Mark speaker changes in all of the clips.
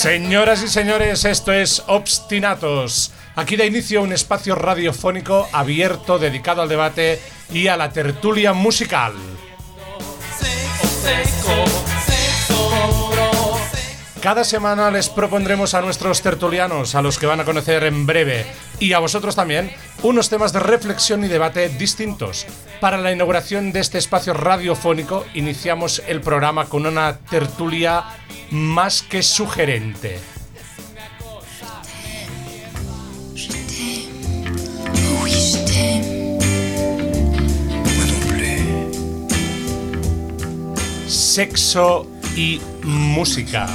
Speaker 1: Señoras y señores, esto es Obstinatos. Aquí da inicio un espacio radiofónico abierto dedicado al debate y a la tertulia musical. Cada semana les propondremos a nuestros tertulianos, a los que van a conocer en breve, y a vosotros también, unos temas de reflexión y debate distintos. Para la inauguración de este espacio radiofónico, iniciamos el programa con una tertulia más que sugerente. Sexo y música.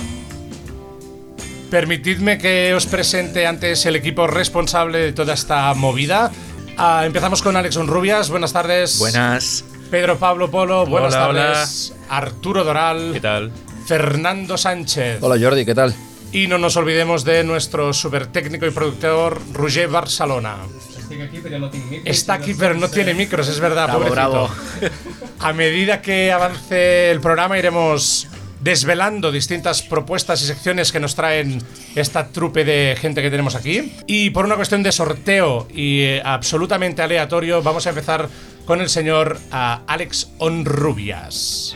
Speaker 1: Permitidme que os presente antes el equipo responsable de toda esta movida. Ah, empezamos con Alex Rubias. Buenas tardes.
Speaker 2: Buenas.
Speaker 1: Pedro Pablo Polo. Buenas
Speaker 3: Hola, hola.
Speaker 1: tardes. Arturo Doral.
Speaker 3: ¿Qué tal?
Speaker 1: Fernando Sánchez.
Speaker 4: Hola Jordi, ¿qué tal?
Speaker 1: Y no nos olvidemos de nuestro super técnico y productor Roger Barcelona. Está aquí, pero no tiene micros, es verdad,
Speaker 2: Bravo,
Speaker 1: pobrecito.
Speaker 2: bravo.
Speaker 1: A medida que avance el programa iremos desvelando distintas propuestas y secciones que nos traen esta trupe de gente que tenemos aquí. Y por una cuestión de sorteo y eh, absolutamente aleatorio, vamos a empezar con el señor ah, Alex Onrubias.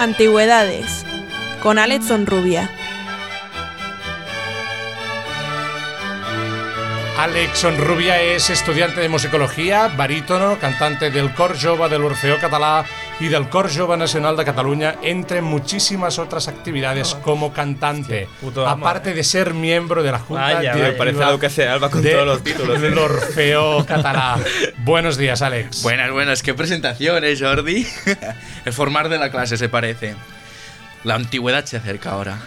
Speaker 5: Antigüedades, con Alex Sonrubia.
Speaker 1: Alex Onrubia es estudiante de musicología, barítono, cantante del Cor Jove del Orfeo Català y del Cor Jove Nacional de Cataluña, entre muchísimas otras actividades como cantante. Aparte de ser miembro de la Junta
Speaker 3: Vaya,
Speaker 1: Directiva
Speaker 3: parece algo que hace Alba con
Speaker 1: de-
Speaker 3: todos los títulos.
Speaker 1: del Orfeo Català. Buenos días, Alex.
Speaker 2: Buenas, buenas. Qué presentación, ¿eh, Jordi? El formar de la clase se parece. La antigüedad se acerca ahora.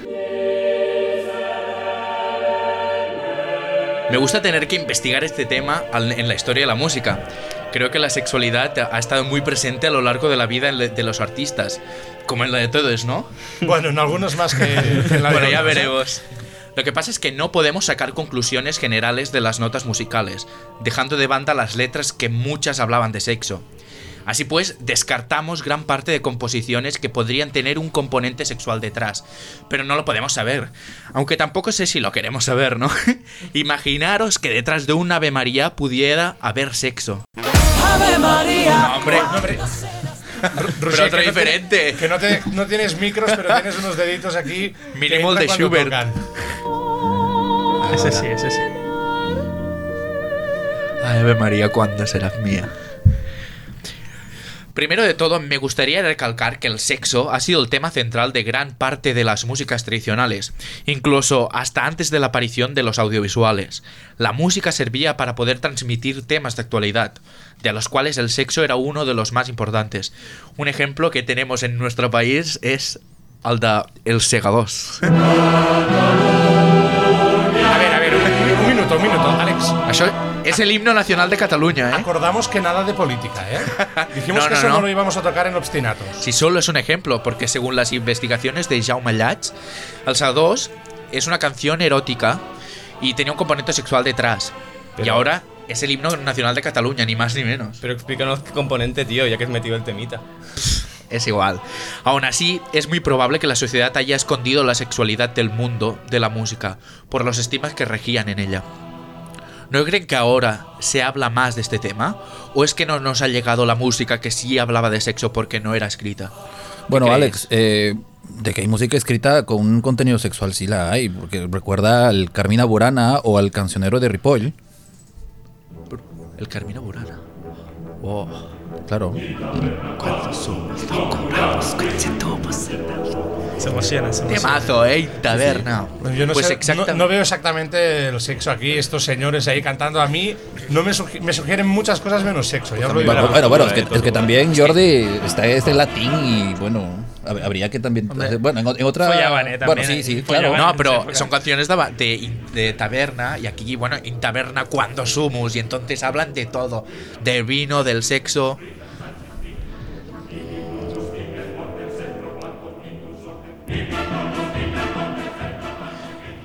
Speaker 2: Me gusta tener que investigar este tema en la historia de la música. Creo que la sexualidad ha estado muy presente a lo largo de la vida de los artistas, como en la de todos, ¿no?
Speaker 1: Bueno, en algunos más que, en la de
Speaker 2: Bueno, ya
Speaker 1: ¿eh?
Speaker 2: veremos. Lo que pasa es que no podemos sacar conclusiones generales de las notas musicales, dejando de banda las letras que muchas hablaban de sexo. Así pues, descartamos gran parte de composiciones que podrían tener un componente sexual detrás, pero no lo podemos saber. Aunque tampoco sé si lo queremos saber, ¿no? Imaginaros que detrás de un Ave María pudiera haber sexo. No, hombre,
Speaker 1: No, hombre.
Speaker 2: pero
Speaker 1: Roger,
Speaker 2: otro
Speaker 1: que no
Speaker 2: diferente.
Speaker 1: te- que no, te- no tienes micros, pero tienes unos deditos aquí. entran
Speaker 2: de Schubert.
Speaker 1: tocan.
Speaker 3: Ese sí, ese sí.
Speaker 2: Ay, Ave María, ¿cuándo serás mía? Primero de todo, me gustaría recalcar que el sexo ha sido el tema central de gran parte de las músicas tradicionales, incluso hasta antes de la aparición de los audiovisuales. La música servía para poder transmitir temas de actualidad, de los cuales el sexo era uno de los más importantes. Un ejemplo que tenemos en nuestro país es el de El Segadors.
Speaker 1: A ver, a ver, un, un minuto, un minuto. Alex,
Speaker 2: Això és l'himno nacional de Catalunya, eh?
Speaker 1: acordamos que nada de política, ¿eh? Dijimos
Speaker 2: No,
Speaker 1: que
Speaker 2: no,
Speaker 1: eso no.
Speaker 2: no.
Speaker 1: lo íbamos a tocar en Obstinatos.
Speaker 2: Si solo es un ejemplo, porque según las investigaciones de Jaume Llach, El Sadós es una canción erótica y tenía un componente sexual detrás. Y ahora es el himno nacional de Cataluña, ni más ni menos.
Speaker 3: Pero explícanos qué componente, tío, ya que has metido el temita.
Speaker 2: Es igual. Aún así, es muy probable que la sociedad haya escondido la sexualidad del mundo de la música por los estigmas que regían en ella. ¿No creen que ahora se habla más de este tema? ¿O es que no nos ha llegado la música que sí hablaba de sexo porque no era escrita?
Speaker 4: Bueno,
Speaker 2: crees?
Speaker 4: Alex, eh, de que hay música escrita con un contenido sexual sí la hay, porque recuerda al Carmina Burana o al cancionero de Ripoll,
Speaker 2: El Carmina Burana. Oh.
Speaker 4: Claro.
Speaker 3: Se emociona, se emociona.
Speaker 2: Temazo, ¿eh? Taberna.
Speaker 1: Yo no,
Speaker 2: pues
Speaker 1: sé,
Speaker 2: exactamente.
Speaker 1: no, no veo exactamente el sexo aquí, estos señores ahí cantando. A mí no me, sugi- me sugieren muchas cosas menos sexo. Ya os lo digo.
Speaker 4: Bueno, bueno, bueno, es que,
Speaker 3: eh,
Speaker 4: es que también Jordi está este latín y bueno, hab- habría que también... Bueno, en, otra...
Speaker 3: Follaban, eh,
Speaker 4: bueno,
Speaker 3: también,
Speaker 4: sí, sí, claro.
Speaker 2: No, pero
Speaker 3: Sí,
Speaker 2: son canciones de, ba- de, de taberna y aquí, bueno, en taberna cuando sumus y entonces hablan de todo, del vino, del sexo.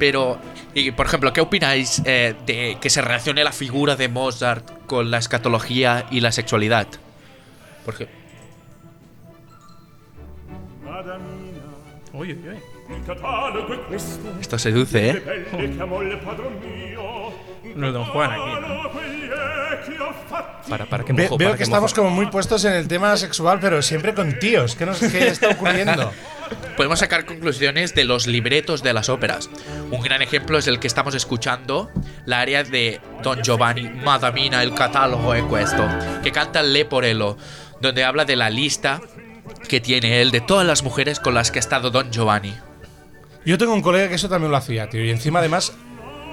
Speaker 2: Pero, y por ejemplo, ¿qué opináis eh, de que se relacione la figura de Mozart con la escatología y la sexualidad? Porque
Speaker 6: è questo,
Speaker 2: esto seduce, ¿eh?
Speaker 3: No es Don Juan aquí, ¿no? Para, para que
Speaker 1: Ve-
Speaker 3: mojo,
Speaker 1: veo
Speaker 3: para
Speaker 1: que estamos
Speaker 3: mojo.
Speaker 1: como muy puestos en el tema sexual, pero siempre con tíos. ¿Qué, nos, qué está ocurriendo?
Speaker 2: Podemos sacar conclusiones de los libretos de las óperas. Un gran ejemplo es el que estamos escuchando, la área de Don Giovanni, Madamina, el catálogo es questo, que canta Leporello, donde habla de la lista que tiene él de todas las mujeres con las que ha estado Don Giovanni.
Speaker 1: Yo tengo un colega que eso también lo hacía, tío. Y encima, además,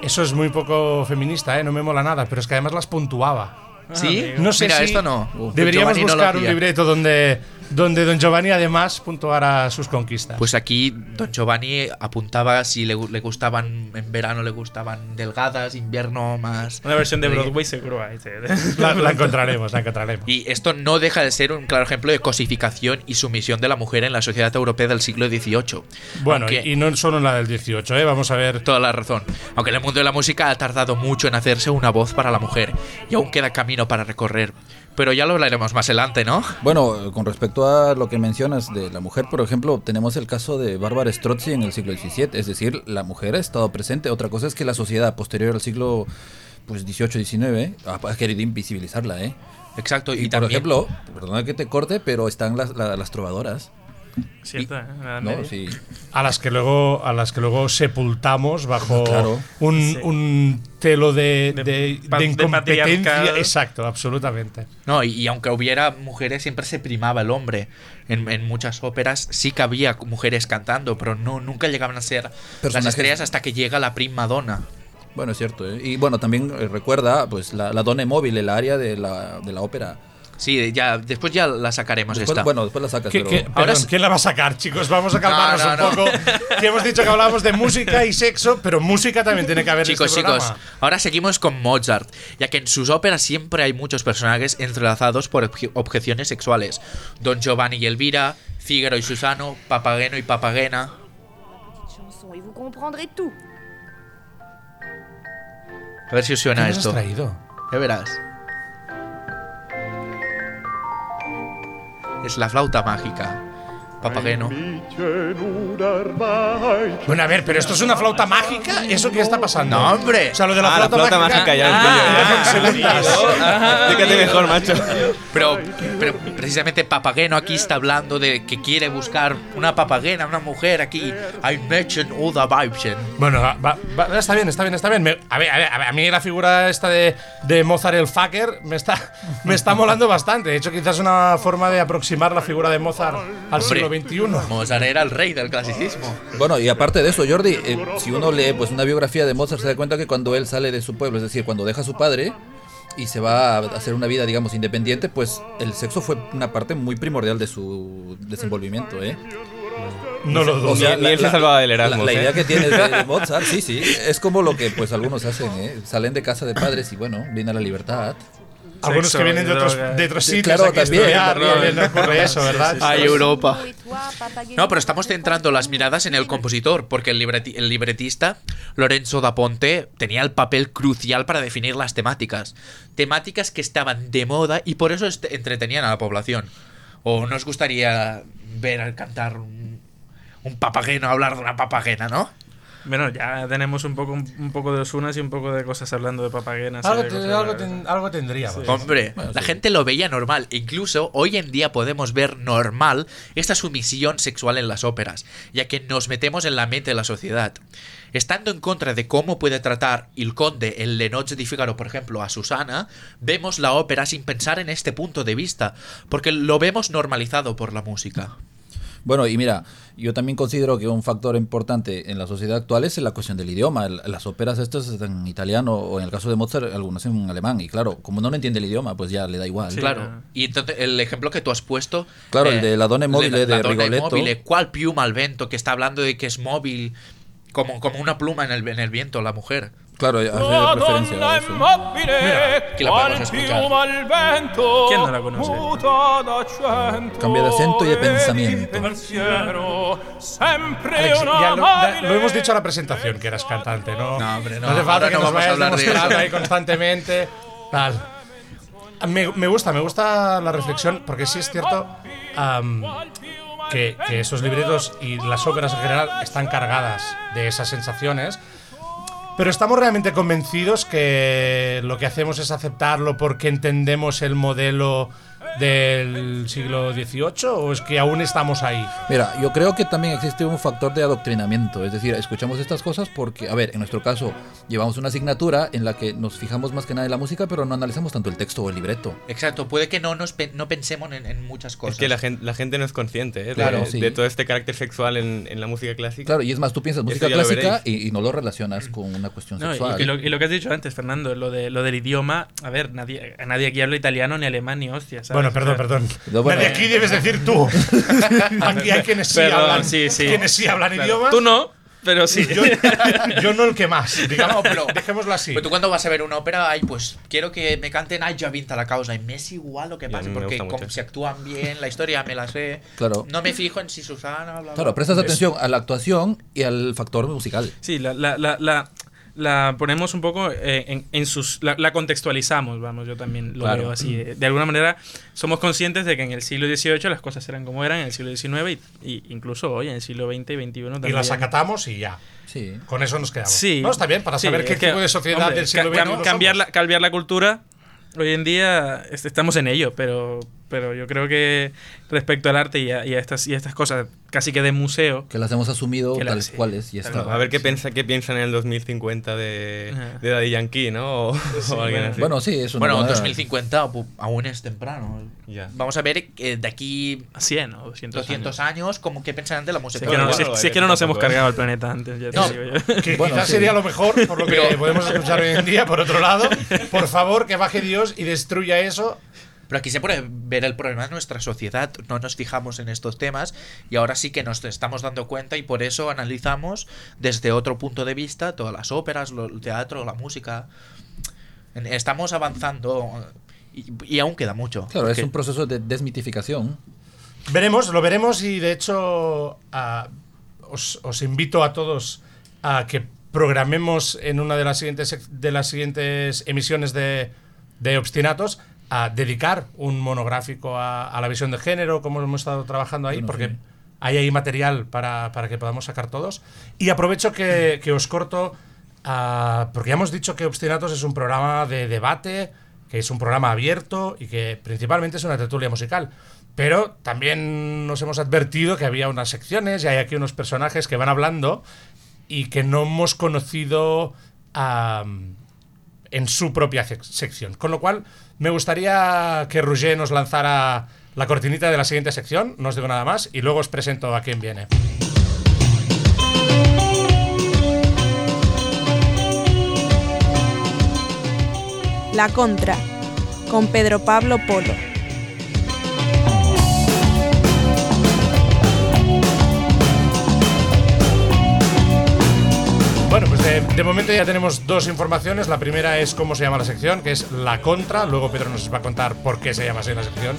Speaker 1: eso es muy poco feminista, ¿eh? No me mola nada, pero es que además las puntuaba.
Speaker 2: ¿Sí?
Speaker 1: No sé
Speaker 2: Mira,
Speaker 1: si
Speaker 2: esto no. Uf,
Speaker 1: deberíamos
Speaker 2: Giovanni no
Speaker 1: buscar un
Speaker 2: hacía.
Speaker 1: libreto donde, donde Don Giovanni además puntuara sus conquistas.
Speaker 2: Pues aquí Don Giovanni apuntaba si le, le gustaban en verano le gustaban delgadas, invierno más.
Speaker 3: Una versión de Broadway seguro hay. sí.
Speaker 1: la, la encontraremos, la encontraremos.
Speaker 2: Y esto no deja de ser un claro ejemplo de cosificación y sumisión de la mujer en la sociedad europea del siglo XVIII.
Speaker 1: Bueno,
Speaker 2: Aunque-
Speaker 1: y no solo en la del 18, ¿eh? Vamos a ver.
Speaker 2: Toda la razón. Aunque en el mundo de la música ha tardado mucho en hacerse una voz para la mujer y aún queda camino para recorrer. Pero ya lo hablaremos más adelante, ¿no?
Speaker 4: Bueno, con respecto a lo que mencionas de la mujer, por ejemplo, tenemos el caso de Bárbara Strozzi en el siglo XVII, es decir, la mujer ha estado presente. Otra cosa es que la sociedad posterior al siglo pues 18-19 ha, ha querido invisibilizarla, ¿eh?
Speaker 2: Exacto. Y,
Speaker 4: Y, por
Speaker 2: también,
Speaker 4: ejemplo, perdona que te corte, pero están las, la- las trovadoras,
Speaker 3: Cierto, ¿eh?
Speaker 1: A las que luego, a las que luego sepultamos bajo
Speaker 4: Claro.
Speaker 1: un,
Speaker 3: Sí.
Speaker 1: un telo de,
Speaker 3: De
Speaker 1: incompetencia. Exacto, absolutamente.
Speaker 2: No, y, y aunque hubiera mujeres, siempre se primaba el hombre. En, en muchas óperas sí que había mujeres cantando, pero no, nunca llegaban a ser las estrellas hasta que llega la prima donna.
Speaker 4: Bueno, es cierto, ¿eh? Y bueno, también eh, recuerda pues la, la donna móvil, el área de la, de la ópera.
Speaker 2: Sí, ya, después ya la sacaremos
Speaker 4: Después-
Speaker 2: esta.
Speaker 4: bueno, después la sacas,
Speaker 1: ¿Qué-
Speaker 4: pero...
Speaker 1: qué-
Speaker 2: Ahora
Speaker 1: perdón,
Speaker 2: es-
Speaker 1: ¿Quién la va a sacar, chicos? Vamos a calmarnos
Speaker 2: No, no,
Speaker 1: un
Speaker 2: no.
Speaker 1: poco. Que hemos dicho que hablábamos de música y sexo, pero música también tiene que haber en
Speaker 2: Chicos,
Speaker 1: este
Speaker 2: chicos,
Speaker 1: programa.
Speaker 2: ahora seguimos con Mozart, ya que en sus óperas siempre hay muchos personajes entrelazados por obje- objeciones sexuales. Don Giovanni y Elvira, Fígaro y Susano, Papageno y Papagena. A ver si os
Speaker 1: ¿Qué
Speaker 2: suena
Speaker 1: nos has
Speaker 2: esto.
Speaker 1: traído?
Speaker 2: Ya verás. Es la flauta mágica. Papageno.
Speaker 1: Bueno, a ver, pero esto es una flauta mágica. ¿Eso qué está pasando?
Speaker 2: No, hombre.
Speaker 1: O sea, lo de la
Speaker 3: Ah, la
Speaker 1: flauta,
Speaker 3: flauta mágica ya lo pillo, ya.
Speaker 1: Ah.
Speaker 3: Explícate mejor, macho.
Speaker 2: Pero, pero precisamente Papageno aquí está hablando de que quiere buscar una papagena, una mujer aquí. I mention all the Weibchen.
Speaker 1: Bueno, va- va- va- está bien, está bien, está bien. Me- a, ver, a, ver, a ver, a mí la figura esta de, de Mozart el fucker me está, me está molando bastante. De hecho, quizás una forma de aproximar la figura de Mozart al siglo
Speaker 2: Mozart era el rey del clasicismo.
Speaker 4: Bueno, y aparte de eso, Jordi, eh, si uno lee pues una biografía de Mozart, se da cuenta que cuando él sale de su pueblo, es decir, cuando deja a su padre y se va a hacer una vida, digamos, independiente, pues el sexo fue una parte muy primordial de su desenvolvimiento, ¿eh?
Speaker 1: No lo dudo.
Speaker 4: O sea,
Speaker 3: Ni él se salvaba del Erasmus,
Speaker 4: La, la
Speaker 3: ¿eh?
Speaker 4: idea que tienes de Mozart, sí, sí, es como lo que pues algunos hacen, ¿eh? Salen de casa de padres y bueno, viene la libertad.
Speaker 1: Algunos que vienen de otros, de otros sitios
Speaker 4: claro, también, también.
Speaker 1: no ocurre eso, ¿verdad?
Speaker 2: Ay, Europa. No, pero estamos centrando las miradas en el compositor, porque el, libreti- el libretista, Lorenzo da Ponte, tenía el papel crucial para definir las temáticas. Temáticas que estaban de moda y por eso entretenían a la población. ¿O nos gustaría ver cantar un, un papageno, hablar de una papagena, no?
Speaker 3: Bueno, ya tenemos un poco, un poco de Osunas y un poco de cosas hablando de papaguenas.
Speaker 1: Algo, te- algo ten- algo tendría. pues.
Speaker 2: Hombre,
Speaker 4: Bueno,
Speaker 2: la
Speaker 4: sí.
Speaker 2: gente lo veía normal. Incluso hoy en día podemos ver normal esta sumisión sexual en las óperas, ya que nos metemos en la mente de la sociedad. Estando en contra de cómo puede tratar el conde en Le Noche di Figaro, por ejemplo, a Susana, vemos la ópera sin pensar en este punto de vista, porque lo vemos normalizado por la música.
Speaker 4: Bueno, y mira, yo también considero que un factor importante en la sociedad actual es la cuestión del idioma. Las óperas estas están en italiano o en el caso de Mozart algunas en alemán. Y claro, como no lo entiende el idioma, pues ya le da igual.
Speaker 2: Claro.
Speaker 3: ah.
Speaker 2: Y entonces el ejemplo que tú has puesto. eh,
Speaker 4: Claro, el de la donna mobile de
Speaker 2: la
Speaker 4: Rigoletto.
Speaker 2: mobile, ¿Cuál piuma al vento? Que está hablando de que es móvil, como, como una pluma en el, en el viento, la mujer.
Speaker 4: Claro, hace referencia a eso.
Speaker 2: Aquí la podemos escuchar.
Speaker 3: ¿Quién no la conoce?
Speaker 4: Cambia de acento y de pensamiento.
Speaker 1: Alex, ya lo, ya lo hemos dicho a la presentación que eras cantante, ¿no?
Speaker 2: No, hombre, no.
Speaker 1: hace falta
Speaker 2: Ahora
Speaker 1: que
Speaker 2: no
Speaker 1: nos
Speaker 2: vamos a
Speaker 1: vayas
Speaker 2: hablar de
Speaker 1: demostrando ahí constantemente. Tal. Me, me gusta, me gusta la reflexión, porque sí es cierto am, que, que esos libretos y las óperas en general están cargadas de esas sensaciones. Pero estamos realmente convencidos que lo que hacemos es aceptarlo porque entendemos el modelo del siglo XVIII o es que aún estamos ahí.
Speaker 4: Mira, yo creo que también existe un factor de adoctrinamiento, es decir, escuchamos estas cosas porque, a ver, en nuestro caso llevamos una asignatura en la que nos fijamos más que nada en la música, pero no analizamos tanto el texto o el libreto.
Speaker 2: Exacto, puede que no nos pe- no pensemos en, en muchas cosas.
Speaker 7: Es que la gente, la gente no es consciente ¿eh? de,
Speaker 4: Claro,
Speaker 7: de
Speaker 4: sí.
Speaker 7: todo este carácter sexual en, en la música clásica.
Speaker 4: Claro, y es más, tú piensas música clásica y, y no lo relacionas con una cuestión
Speaker 3: No, y,
Speaker 4: sexual.
Speaker 3: y lo, y lo que has dicho antes, Fernando, lo, de, lo del idioma, a ver, nadie, a nadie aquí habla italiano ni alemán ni hostia, ¿sabes?
Speaker 1: Bueno, perdón,
Speaker 3: O sea,
Speaker 1: perdón.
Speaker 4: No, bueno.
Speaker 1: De aquí debes decir tú. Aquí hay quienes sí
Speaker 3: Perdón,
Speaker 1: hablan,
Speaker 3: sí, sí.
Speaker 1: quienes sí hablan
Speaker 3: claro.
Speaker 1: idiomas.
Speaker 3: Tú no, pero sí.
Speaker 1: Yo, yo no el que más. Digamos,
Speaker 2: No, pero-
Speaker 1: dejémoslo así.
Speaker 2: Pero tú cuando vas a ver una ópera, ay, pues quiero que me canten Ay, ya vinta la causa. Y me es igual lo que pase, porque como se actúan bien, la historia me la sé.
Speaker 4: Claro.
Speaker 2: No me fijo en si Susana, bla, bla.
Speaker 4: Claro, prestas atención a la actuación y al factor musical.
Speaker 3: Sí, la, la, la, la, la ponemos un poco eh, en, en sus... La, la contextualizamos, vamos, yo también lo
Speaker 4: Claro.
Speaker 3: veo así. De, de alguna manera somos conscientes de que en el siglo XVIII las cosas eran como eran, en el siglo XIX y, y incluso hoy, en el siglo XX y XXI también.
Speaker 1: y las acatamos y ya.
Speaker 4: Sí.
Speaker 1: Con eso nos quedamos.
Speaker 3: Sí.
Speaker 1: No, está bien, para
Speaker 3: Sí,
Speaker 1: saber qué
Speaker 3: que,
Speaker 1: tipo de sociedad
Speaker 3: hombre,
Speaker 1: del siglo
Speaker 3: ca- cambiar, la, cambiar la cultura, hoy en día est- estamos en ello, pero, pero yo creo que respecto al arte y a, y a estas, y a estas cosas casi que de museo,
Speaker 4: Que las hemos asumido
Speaker 3: Que
Speaker 4: tal
Speaker 3: sí.
Speaker 4: cual es y está.
Speaker 7: A ver qué, piensa, qué piensan en el 2050 de,
Speaker 3: Ajá.
Speaker 7: de Daddy Yankee, ¿no? O, o alguien
Speaker 3: bueno.
Speaker 7: así.
Speaker 4: Bueno, sí, es una
Speaker 2: Bueno,
Speaker 4: buena-
Speaker 2: 2050 pu- aún es temprano.
Speaker 7: Ya.
Speaker 2: Vamos a ver eh, de aquí
Speaker 3: 100 o 200,
Speaker 2: 200
Speaker 3: años.
Speaker 2: años, como que pensarán de la
Speaker 3: Si
Speaker 2: música.
Speaker 3: es que no,
Speaker 7: Bueno,
Speaker 3: si-
Speaker 7: bueno,
Speaker 3: si es que no nos hemos
Speaker 7: ¿eh?
Speaker 3: cargado el planeta antes, ya te
Speaker 2: No.
Speaker 3: digo yo.
Speaker 1: Que
Speaker 4: Bueno,
Speaker 1: quizás
Speaker 4: sí.
Speaker 1: sería lo mejor, por lo que podemos escuchar hoy en día. Por otro lado, por favor, que baje Dios y destruya eso.
Speaker 2: Pero aquí se puede ver el problema de nuestra sociedad. No nos fijamos en estos temas y ahora sí que nos estamos dando cuenta y por eso analizamos desde otro punto de vista todas las óperas, el teatro, la música. Estamos avanzando y, y aún queda mucho.
Speaker 4: Claro, es un proceso de desmitificación.
Speaker 1: Veremos, lo veremos y de hecho os, os invito a todos a que programemos en una de las siguientes, de las siguientes emisiones de, de Obstinatos a dedicar un monográfico a, a la visión de género, como hemos estado trabajando ahí,
Speaker 4: Bueno,
Speaker 1: porque
Speaker 4: sí.
Speaker 1: hay ahí material para, para que podamos sacar todos. Y aprovecho que, que os corto, ah, porque ya hemos dicho que Obstinatos es un programa de debate, que es un programa abierto y que principalmente es una tertulia musical. Pero también nos hemos advertido que había unas secciones y hay aquí unos personajes que van hablando y que no hemos conocido am, en su propia sec- sección. Con lo cual, me gustaría que Roger nos lanzara la cortinita de la siguiente sección, no os digo nada más, y luego os presento a quién viene.
Speaker 5: La Contra, con Pedro Pablo Polo.
Speaker 1: De, momento ya tenemos dos informaciones. La primera es cómo se llama la sección, que es La Contra. Luego Pedro nos va a contar por qué se llama así la sección.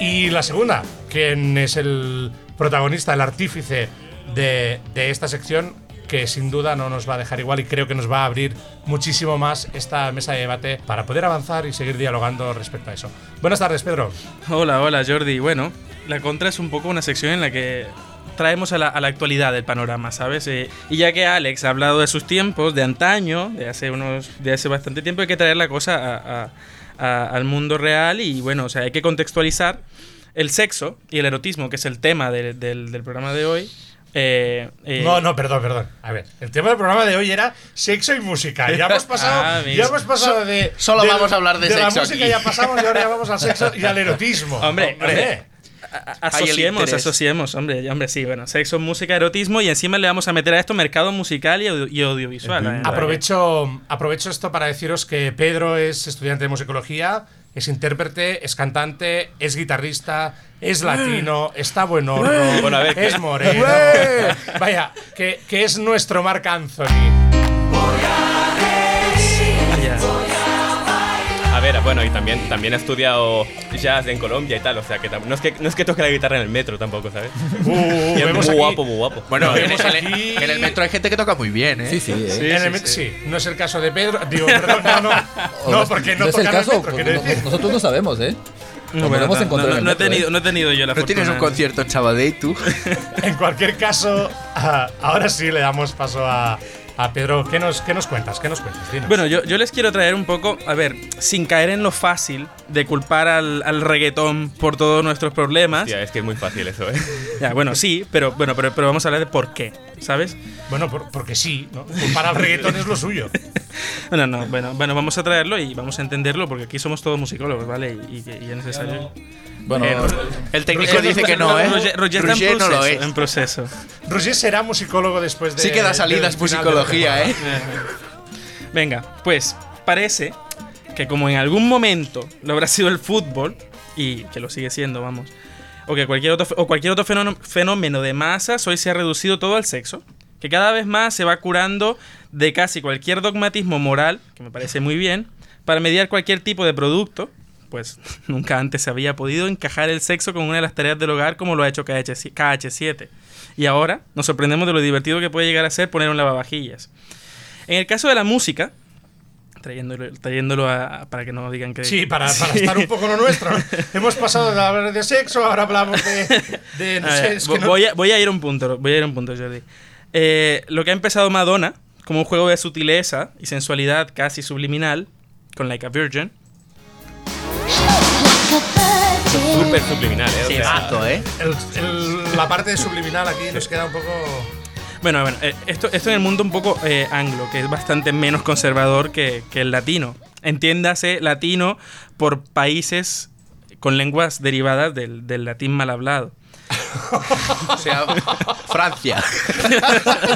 Speaker 1: Y la segunda, quién es el protagonista, el artífice de, de esta sección, que sin duda no nos va a dejar igual y creo que nos va a abrir muchísimo más esta mesa de debate para poder avanzar y seguir dialogando respecto a eso. Buenas tardes, Pedro.
Speaker 3: Hola, hola Jordi. Bueno, la contra es un poco una sección en la que traemos a la, a la actualidad del panorama, ¿sabes? Eh, y ya que Alex ha hablado de sus tiempos, de antaño, de hace unos, de hace bastante tiempo, hay que traer la cosa a- a- a- al mundo real y bueno, o sea, hay que contextualizar el sexo y el erotismo, que es el tema del- del, del programa de hoy. Eh, eh,
Speaker 1: No, no, perdón, perdón. A ver, el tema del programa de hoy era sexo y música. Ya hemos pasado,
Speaker 3: Ah,
Speaker 1: ya hemos pasado de.
Speaker 2: solo
Speaker 1: de-
Speaker 2: vamos a hablar de
Speaker 1: la
Speaker 2: sexo
Speaker 1: música
Speaker 2: aquí.
Speaker 1: ya pasamos y ahora ya vamos al sexo y al erotismo.
Speaker 3: Hombre, hombre.
Speaker 2: el
Speaker 3: asociemos, asociemos, hombre, hombre, sí, bueno, sexo, música, erotismo y encima le vamos a meter a esto mercado musical y, audio- y audiovisual. ¿eh?
Speaker 1: Aprovecho, aprovecho esto para deciros que Pedro es estudiante de musicología, es intérprete, es cantante, es guitarrista, es latino, está buen horno,
Speaker 7: Bueno, a ver,
Speaker 1: es moreno. Vaya, que, que es nuestro Marc Anthony.
Speaker 3: Vaya.
Speaker 7: A ver, ver, bueno, y también, también ha estudiado jazz en Colombia y tal, o sea que no es que, no es que toque la guitarra en el metro tampoco, ¿sabes?
Speaker 1: Uh,
Speaker 7: y es
Speaker 1: vemos
Speaker 7: muy
Speaker 1: aquí-
Speaker 7: guapo, muy guapo.
Speaker 2: Bueno, en,
Speaker 1: aquí-
Speaker 2: el metro hay gente que toca muy bien, ¿eh?
Speaker 4: Sí, sí, eh.
Speaker 1: En el met- sí, no es el caso de Pedro. Digo, perdón, no, no. No, porque no
Speaker 4: es el caso,
Speaker 1: metro,
Speaker 4: pues, no- nosotros no sabemos, ¿eh?
Speaker 3: No, no,
Speaker 4: encontrado
Speaker 3: no, no he tenido,
Speaker 4: ¿eh?
Speaker 3: no he tenido yo la
Speaker 2: ¿No tienes un concierto en Sabadell tú?
Speaker 1: En cualquier caso, ah, ahora sí le damos paso a, a Pedro. ¿Qué nos, ¿Qué nos cuentas? ¿Qué nos cuentas? Dinos.
Speaker 3: Bueno, yo, yo les quiero traer un poco, a ver, sin caer en lo fácil de culpar al, al reggaetón por todos nuestros problemas.
Speaker 7: Hostia, es que es muy fácil eso, ¿eh?
Speaker 3: Ya, bueno, sí, pero, bueno, pero, pero vamos a hablar de por qué, ¿sabes?
Speaker 1: Bueno, por- porque sí, ¿no? Para el reggaetón es lo suyo.
Speaker 3: Bueno, no, bueno, bueno, vamos a traerlo y vamos a entenderlo porque aquí somos todos musicólogos, ¿vale? Y, y, y es necesario.
Speaker 4: Bueno,
Speaker 3: Eh,
Speaker 2: El técnico
Speaker 1: Roger-
Speaker 2: dice que no, ¿eh?
Speaker 3: Roger, Roger está en
Speaker 2: Roger no lo
Speaker 3: proceso,
Speaker 2: es.
Speaker 3: en proceso.
Speaker 1: Roger será musicólogo después de.
Speaker 2: Sí que da salidas musicología, ¿eh?
Speaker 3: Venga, pues parece que como en algún momento lo habrá sido el fútbol, y que lo sigue siendo, vamos, o que cualquier otro, o cualquier otro fenómeno, fenómeno de masas, hoy se ha reducido todo al sexo, que cada vez más se va curando de casi cualquier dogmatismo moral, que me parece muy bien, para mediar cualquier tipo de producto, pues nunca antes se había podido encajar el sexo con una de las tareas del hogar como lo ha hecho KH, KH7. Y ahora nos sorprendemos de lo divertido que puede llegar a ser poner un lavavajillas. En el caso de la música, trayéndolo, trayéndolo a- para que no digan que...
Speaker 1: Sí, para, para estar un poco lo nuestro. Hemos pasado de hablar de sexo, ahora hablamos de. de no
Speaker 3: A
Speaker 1: sé,
Speaker 3: ver,
Speaker 1: es que
Speaker 3: vo-
Speaker 1: no-
Speaker 3: voy, a, voy a ir a un punto, voy a ir a un punto, Jordi. Eh, lo que ha empezado Madonna, como un juego de sutileza y sensualidad casi subliminal, con Like a Virgin,
Speaker 7: Súper subliminal, ¿eh? O
Speaker 2: Sí,
Speaker 7: sea,
Speaker 2: mato, ¿eh?
Speaker 1: el- el- la parte de subliminal aquí nos queda un poco.
Speaker 3: Bueno, bueno, eh, esto, esto en el mundo un poco eh, anglo, que es bastante menos conservador que, que el latino. Entiéndase latino por países con lenguas derivadas del, del latín mal hablado.
Speaker 2: O sea, Francia.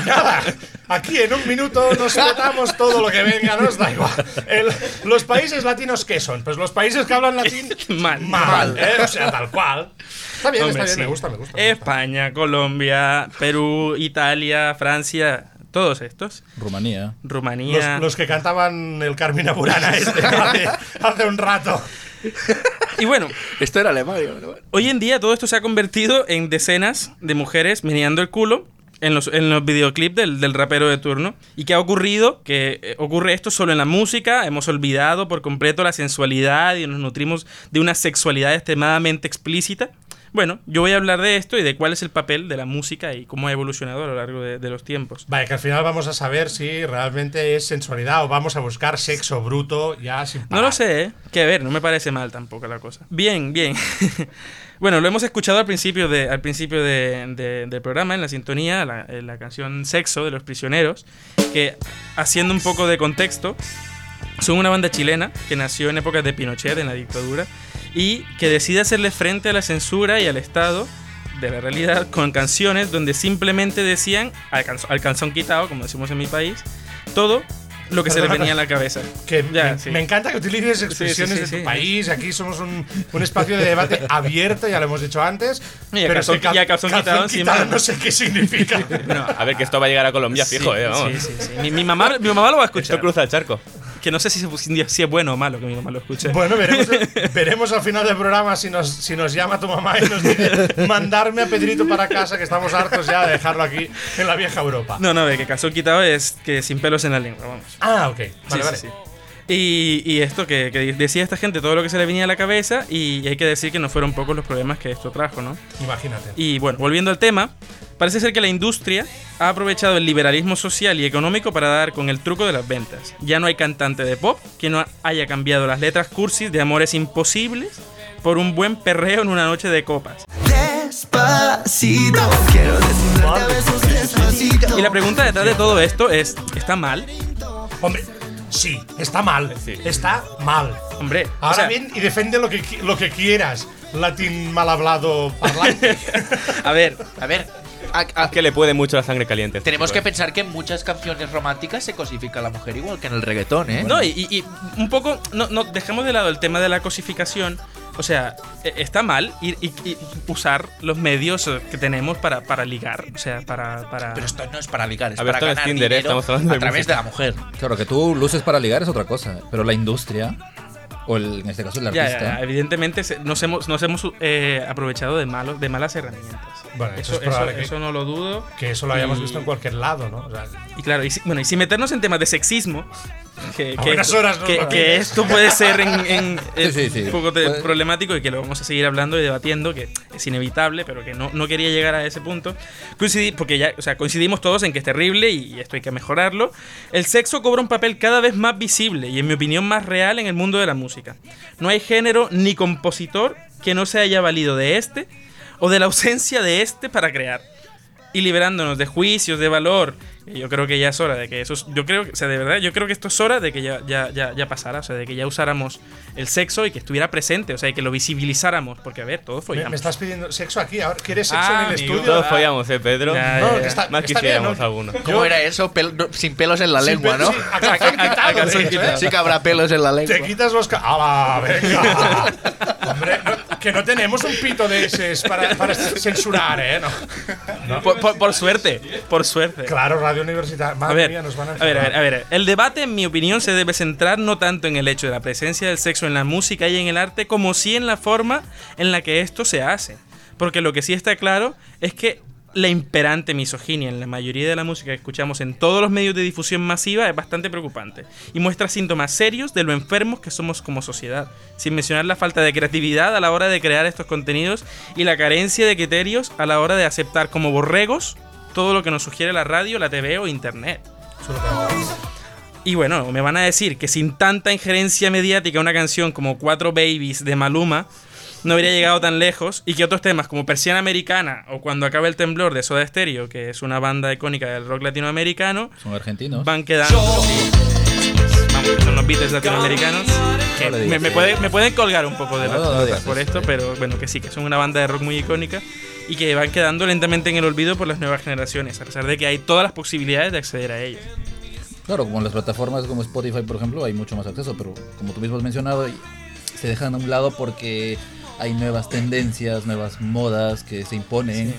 Speaker 1: Nada, aquí en un minuto nos petamos todo lo que venga, nos da igual. El- los países latinos, ¿qué son? Pues los países que hablan latín.
Speaker 3: Mal.
Speaker 1: Mal, ¿eh? O sea, tal cual. Está bien,
Speaker 3: Hombre,
Speaker 1: está bien,
Speaker 3: sí.
Speaker 1: me gusta, me gusta. me gusta.
Speaker 3: España, Colombia, Perú, Italia, Francia, todos estos.
Speaker 4: Rumanía.
Speaker 3: Rumanía.
Speaker 1: Los, los que cantaban el Carmina Burana este hace, hace un rato.
Speaker 3: Y bueno,
Speaker 2: Esto era Alemania, bueno.
Speaker 3: hoy en día todo esto se ha convertido en decenas de mujeres meneando el culo en los, en los videoclips del, del rapero de turno. ¿Y qué ha ocurrido? Que eh, ocurre esto solo en la música. Hemos olvidado por completo la sensualidad y nos nutrimos de una sexualidad extremadamente explícita. Bueno, yo voy a hablar de esto y de cuál es el papel de la música y cómo ha evolucionado a lo largo de, de los tiempos.
Speaker 1: Vale, que al final vamos a saber si realmente es sensualidad o vamos a buscar sexo bruto ya sin
Speaker 3: No
Speaker 1: parar.
Speaker 3: lo sé, ¿eh? Que a ver, no me parece mal tampoco la cosa. Bien, bien. bueno, lo hemos escuchado al principio, de, al principio de- de- del programa, en la sintonía, la, en la canción Sexo de los Prisioneros, que haciendo un poco de contexto, son una banda chilena que nació en épocas de Pinochet, en la dictadura, y que decide hacerle frente a la censura y al Estado de la realidad con canciones donde simplemente decían, al, al calzón quitado, como decimos en mi país, todo lo que se le venía a la cabeza.
Speaker 1: Que
Speaker 3: Ya,
Speaker 1: me,
Speaker 3: sí.
Speaker 1: me encanta que utilices expresiones
Speaker 3: sí, sí,
Speaker 1: de tu
Speaker 3: sí.
Speaker 1: país. Aquí somos un, un espacio de debate abierto, ya lo hemos dicho antes.
Speaker 3: Y a
Speaker 1: pero
Speaker 3: calzón-
Speaker 1: es que
Speaker 3: y a calzón quitado encima.
Speaker 1: no sé qué significa.
Speaker 7: A ver, que esto va a llegar a Colombia fijo,
Speaker 3: Sí,
Speaker 7: ¿eh? Vamos.
Speaker 3: Sí, sí, sí. Mi, mi mamá, mi mamá lo va a
Speaker 7: Esto
Speaker 3: escuchar.
Speaker 7: cruza el charco.
Speaker 3: Que no sé si, si es bueno o malo que mi mamá lo escuche.
Speaker 1: Bueno, veremos, veremos al final del programa si nos, si nos llama tu mamá y nos dice mandarme a Pedrito para casa, que estamos hartos ya de dejarlo aquí en la vieja Europa.
Speaker 3: No, no, ve que calzón quitado es que sin pelos en la lengua, vamos.
Speaker 1: Ah, ok. Vale,
Speaker 3: Sí,
Speaker 1: vale.
Speaker 3: sí, sí. Y, y esto que, que decía esta gente, todo lo que se le venía a la cabeza, y hay que decir que no fueron pocos los problemas que esto trajo, ¿no?
Speaker 1: Imagínate.
Speaker 3: Y bueno, volviendo al tema, parece ser que la industria ha aprovechado el liberalismo social y económico para dar con el truco de las ventas. Ya no hay cantante de pop que no haya cambiado las letras cursis de amores imposibles por un buen perreo en una noche de copas.
Speaker 8: Despacito, quiero desnudarte a besos despacito.
Speaker 3: Y la pregunta detrás de todo esto es, ¿está mal?
Speaker 1: Hombre, sí, está mal.
Speaker 7: Sí.
Speaker 1: Está mal.
Speaker 3: Hombre, o
Speaker 1: Ahora
Speaker 3: sea,
Speaker 1: bien, y defiende lo que, lo que quieras, latín mal hablado parlante.
Speaker 3: a ver,
Speaker 2: A ver, a- a-
Speaker 7: Que le puede mucho la sangre caliente.
Speaker 2: tenemos que
Speaker 7: Pues.
Speaker 2: pensar que en muchas canciones románticas se cosifica a la mujer igual que en el reggaetón, ¿eh?
Speaker 3: No, y, y- y un poco, no, no, dejemos de lado el tema de la cosificación. O sea, e- está mal ir y, y usar los medios eh, que tenemos para, para ligar. O sea, para. para
Speaker 2: Pero esto no es para ligar, es
Speaker 7: A ver,
Speaker 2: para
Speaker 7: esto no es
Speaker 2: ganar
Speaker 7: Tinder, ¿eh?
Speaker 2: dinero
Speaker 7: Estamos hablando
Speaker 2: a
Speaker 7: de
Speaker 2: través
Speaker 7: música.
Speaker 2: de la mujer.
Speaker 4: Claro, que tú luces para ligar es otra cosa, pero la industria O el- en este caso el artista.
Speaker 3: ya, ya, evidentemente se- nos hemos, nos hemos eh, aprovechado de, malos, de malas herramientas.
Speaker 1: Bueno, eso
Speaker 3: eso,
Speaker 1: es probable
Speaker 3: eso-
Speaker 1: que-
Speaker 3: eso no lo dudo.
Speaker 1: Que eso lo hayamos
Speaker 3: Y-
Speaker 1: visto en cualquier lado, ¿no? O sea,
Speaker 3: Y claro, y si, bueno, y sin meternos en temas de sexismo, que, que,
Speaker 1: buenas horas
Speaker 3: que- que esto puede ser en, en-
Speaker 4: Sí, sí, sí.
Speaker 3: un poco de- problemático y que lo vamos a seguir hablando y debatiendo, que es inevitable, pero que no, no quería llegar a ese punto. Coincidí, porque ya, o sea, coincidimos todos en que es terrible y esto hay que mejorarlo. El sexo cobra un papel cada vez más visible y, en mi opinión, más real en el mundo de la música. No hay género ni compositor que no se haya valido de este o de la ausencia de este para crear y liberándonos de juicios de valor. Y Yo creo que ya es hora de que eso. Yo creo, que- o sea, de verdad, yo creo que esto es hora de que ya, ya, ya, ya pasara, o sea, de que ya usáramos el sexo y que estuviera presente, o sea, y que lo visibilizáramos, porque a ver, todo fue
Speaker 1: me, me estás pidiendo sexo aquí ahora. ¿Quieres sexo
Speaker 3: Ah,
Speaker 1: en el
Speaker 3: amigo.
Speaker 1: estudio?
Speaker 7: Todos follamos, ¿eh, Pedro?
Speaker 3: Ya,
Speaker 1: No,
Speaker 3: ya,
Speaker 1: que
Speaker 3: ya.
Speaker 1: está,
Speaker 7: Más quisiéramos
Speaker 1: ¿no?
Speaker 7: alguno.
Speaker 2: ¿Cómo era eso? Pel- no, sin pelos en la
Speaker 1: Sin
Speaker 2: lengua, ¿no?
Speaker 1: sí.
Speaker 2: Sí que habrá pelos en la lengua.
Speaker 1: Te quitas los... ¡Hala, venga! Hombre, no- que no tenemos un pito de ese para, para censurar, ¿eh? No.
Speaker 3: Por, por- por suerte, por suerte.
Speaker 1: Claro, Radio Universitaria.
Speaker 3: A
Speaker 1: Madre
Speaker 3: ver,
Speaker 1: mía, nos van a
Speaker 3: a ver, a ver, a ver. El debate, en mi opinión, se debe centrar no tanto en el hecho de la presencia del sexo en la música y en el arte, como sí en la forma en la que esto se hace. Porque lo que sí está claro es que la imperante misoginia en la mayoría de la música que escuchamos en todos los medios de difusión masiva es bastante preocupante y muestra síntomas serios de lo enfermos que somos como sociedad, sin mencionar la falta de creatividad a la hora de crear estos contenidos y la carencia de criterios a la hora de aceptar como borregos todo lo que nos sugiere la radio, la TV o internet. Y bueno, me van a decir que sin tanta injerencia mediática una canción como Cuatro Babies de Maluma no habría llegado tan lejos y que otros temas como Persiana Americana o Cuando acabe el temblor de Soda Stereo, que es una banda icónica del rock latinoamericano,
Speaker 4: Son argentinos.
Speaker 3: van quedando. vamos, que son los Beatles latinoamericanos. Que
Speaker 4: No le
Speaker 3: me, me puede- me pueden colgar un poco de
Speaker 4: No,
Speaker 3: la
Speaker 4: no,
Speaker 3: por esto,
Speaker 4: sí.
Speaker 3: pero bueno, que sí, que son una banda de rock muy icónica y que van quedando lentamente en el olvido por las nuevas generaciones, a pesar de que hay todas las posibilidades de acceder a ellos.
Speaker 4: Claro, como en las plataformas como Spotify, por ejemplo, hay mucho más acceso, pero como tú mismo has mencionado, se dejan a un lado porque hay nuevas tendencias, nuevas modas que se imponen.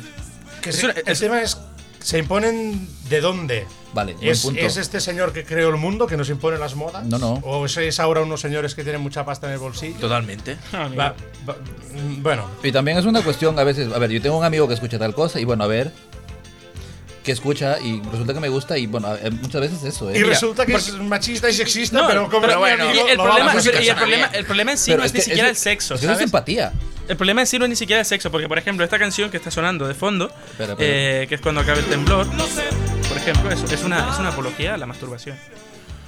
Speaker 1: Que se-
Speaker 3: una-
Speaker 1: el tema es, ¿se imponen de dónde?
Speaker 4: Vale,
Speaker 1: ¿Es,
Speaker 4: punto.
Speaker 1: es este señor que creó el mundo que nos impone las modas?
Speaker 4: No, no.
Speaker 1: ¿O es, es ahora unos señores que tienen mucha pasta en el bolsillo?
Speaker 2: Totalmente.
Speaker 1: Va- va- mm, bueno,
Speaker 4: Y también es una cuestión, a veces, a ver, yo tengo un amigo que escucha tal cosa y bueno, a ver, que escucha y resulta que me gusta y bueno, a- muchas veces eso, ¿eh?
Speaker 1: y resulta que es machista y sexista,
Speaker 3: No,
Speaker 1: pero como
Speaker 3: pero
Speaker 2: bueno,
Speaker 1: amigo,
Speaker 3: Y el,
Speaker 1: lo
Speaker 3: problema,
Speaker 1: vamos a
Speaker 3: y el problema- el problema en sí
Speaker 4: Pero
Speaker 3: no es, ni siquiera el
Speaker 4: es-
Speaker 3: sexo,
Speaker 4: es que eso es
Speaker 3: ¿sabes?
Speaker 4: empatía.
Speaker 3: El problema en sí no es ni siquiera el sexo, porque por ejemplo, esta canción que está sonando de fondo,
Speaker 4: espera.
Speaker 3: eh, que es cuando acabe el temblor, por ejemplo, es, es una, es una apología a la masturbación.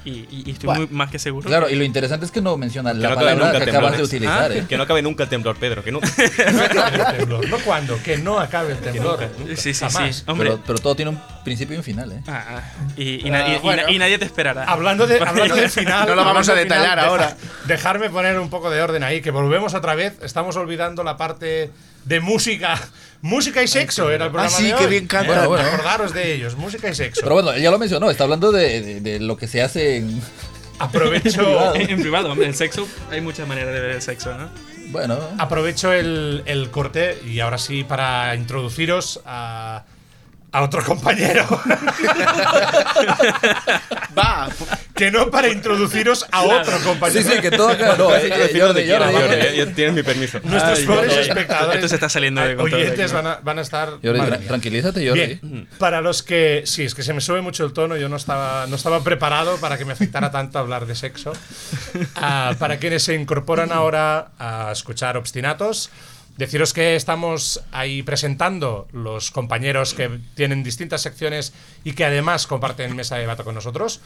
Speaker 3: Y, y- y estoy
Speaker 4: Bueno,
Speaker 3: muy más que seguro.
Speaker 4: Claro,
Speaker 3: que-
Speaker 4: y lo interesante es que no menciona la
Speaker 7: no
Speaker 4: palabra
Speaker 7: nunca
Speaker 4: que acabas de utilizar,
Speaker 3: Ah,
Speaker 4: ¿eh?
Speaker 7: Que no acabe nunca el temblor, Pedro. Que no.
Speaker 1: No acabe el temblor. No cuando, que no acabe el temblor.
Speaker 3: Sí, sí,
Speaker 1: Jamás.
Speaker 3: sí. Hombre.
Speaker 4: Pero, pero todo tiene un principio y un final, ¿eh?
Speaker 3: Ah, ah. y, y
Speaker 1: Ah,
Speaker 3: y
Speaker 1: bueno.
Speaker 3: y nadie te esperará.
Speaker 1: Hablando, de, hablando del final.
Speaker 2: No lo vamos a
Speaker 1: del final,
Speaker 2: detallar
Speaker 1: deja-
Speaker 2: ahora.
Speaker 1: Dejarme poner un poco de orden ahí, que volvemos otra vez. Estamos olvidando la parte de música. Música y sexo era el programa
Speaker 2: Ah, sí,
Speaker 1: de
Speaker 2: que bien cantan.
Speaker 4: Bueno, bueno.
Speaker 1: Acordaros de ellos, música y sexo.
Speaker 4: Pero bueno, ya lo mencionó, está hablando de, de- de lo que se hace en...
Speaker 1: aprovecho,
Speaker 3: en, en privado, hombre, el sexo, hay muchas maneras de ver el sexo, ¿no?
Speaker 4: Bueno,
Speaker 1: aprovecho el, el corte y ahora sí para introduciros a, a otro compañero.
Speaker 2: Va,
Speaker 1: que no para introduciros a otro
Speaker 4: sí,
Speaker 1: compañero.
Speaker 4: sí, que todo acá... No, eh, eh, Jordi, Jordi,
Speaker 7: tienes mi permiso.
Speaker 1: Nuestros pobres espectadores.
Speaker 3: esto se está saliendo de control
Speaker 1: Oyentes van a, van a estar.
Speaker 4: Jordi, tra- tranquilízate, Jordi.
Speaker 1: Bien, para los que. Sí, es que se me sube mucho el tono. Yo no estaba, no estaba preparado para que me afectara tanto hablar de sexo. Ah, para quienes se incorporan ahora a escuchar Obstinatos, deciros que estamos ahí presentando los compañeros que tienen distintas secciones y que además comparten mesa de debate con nosotros.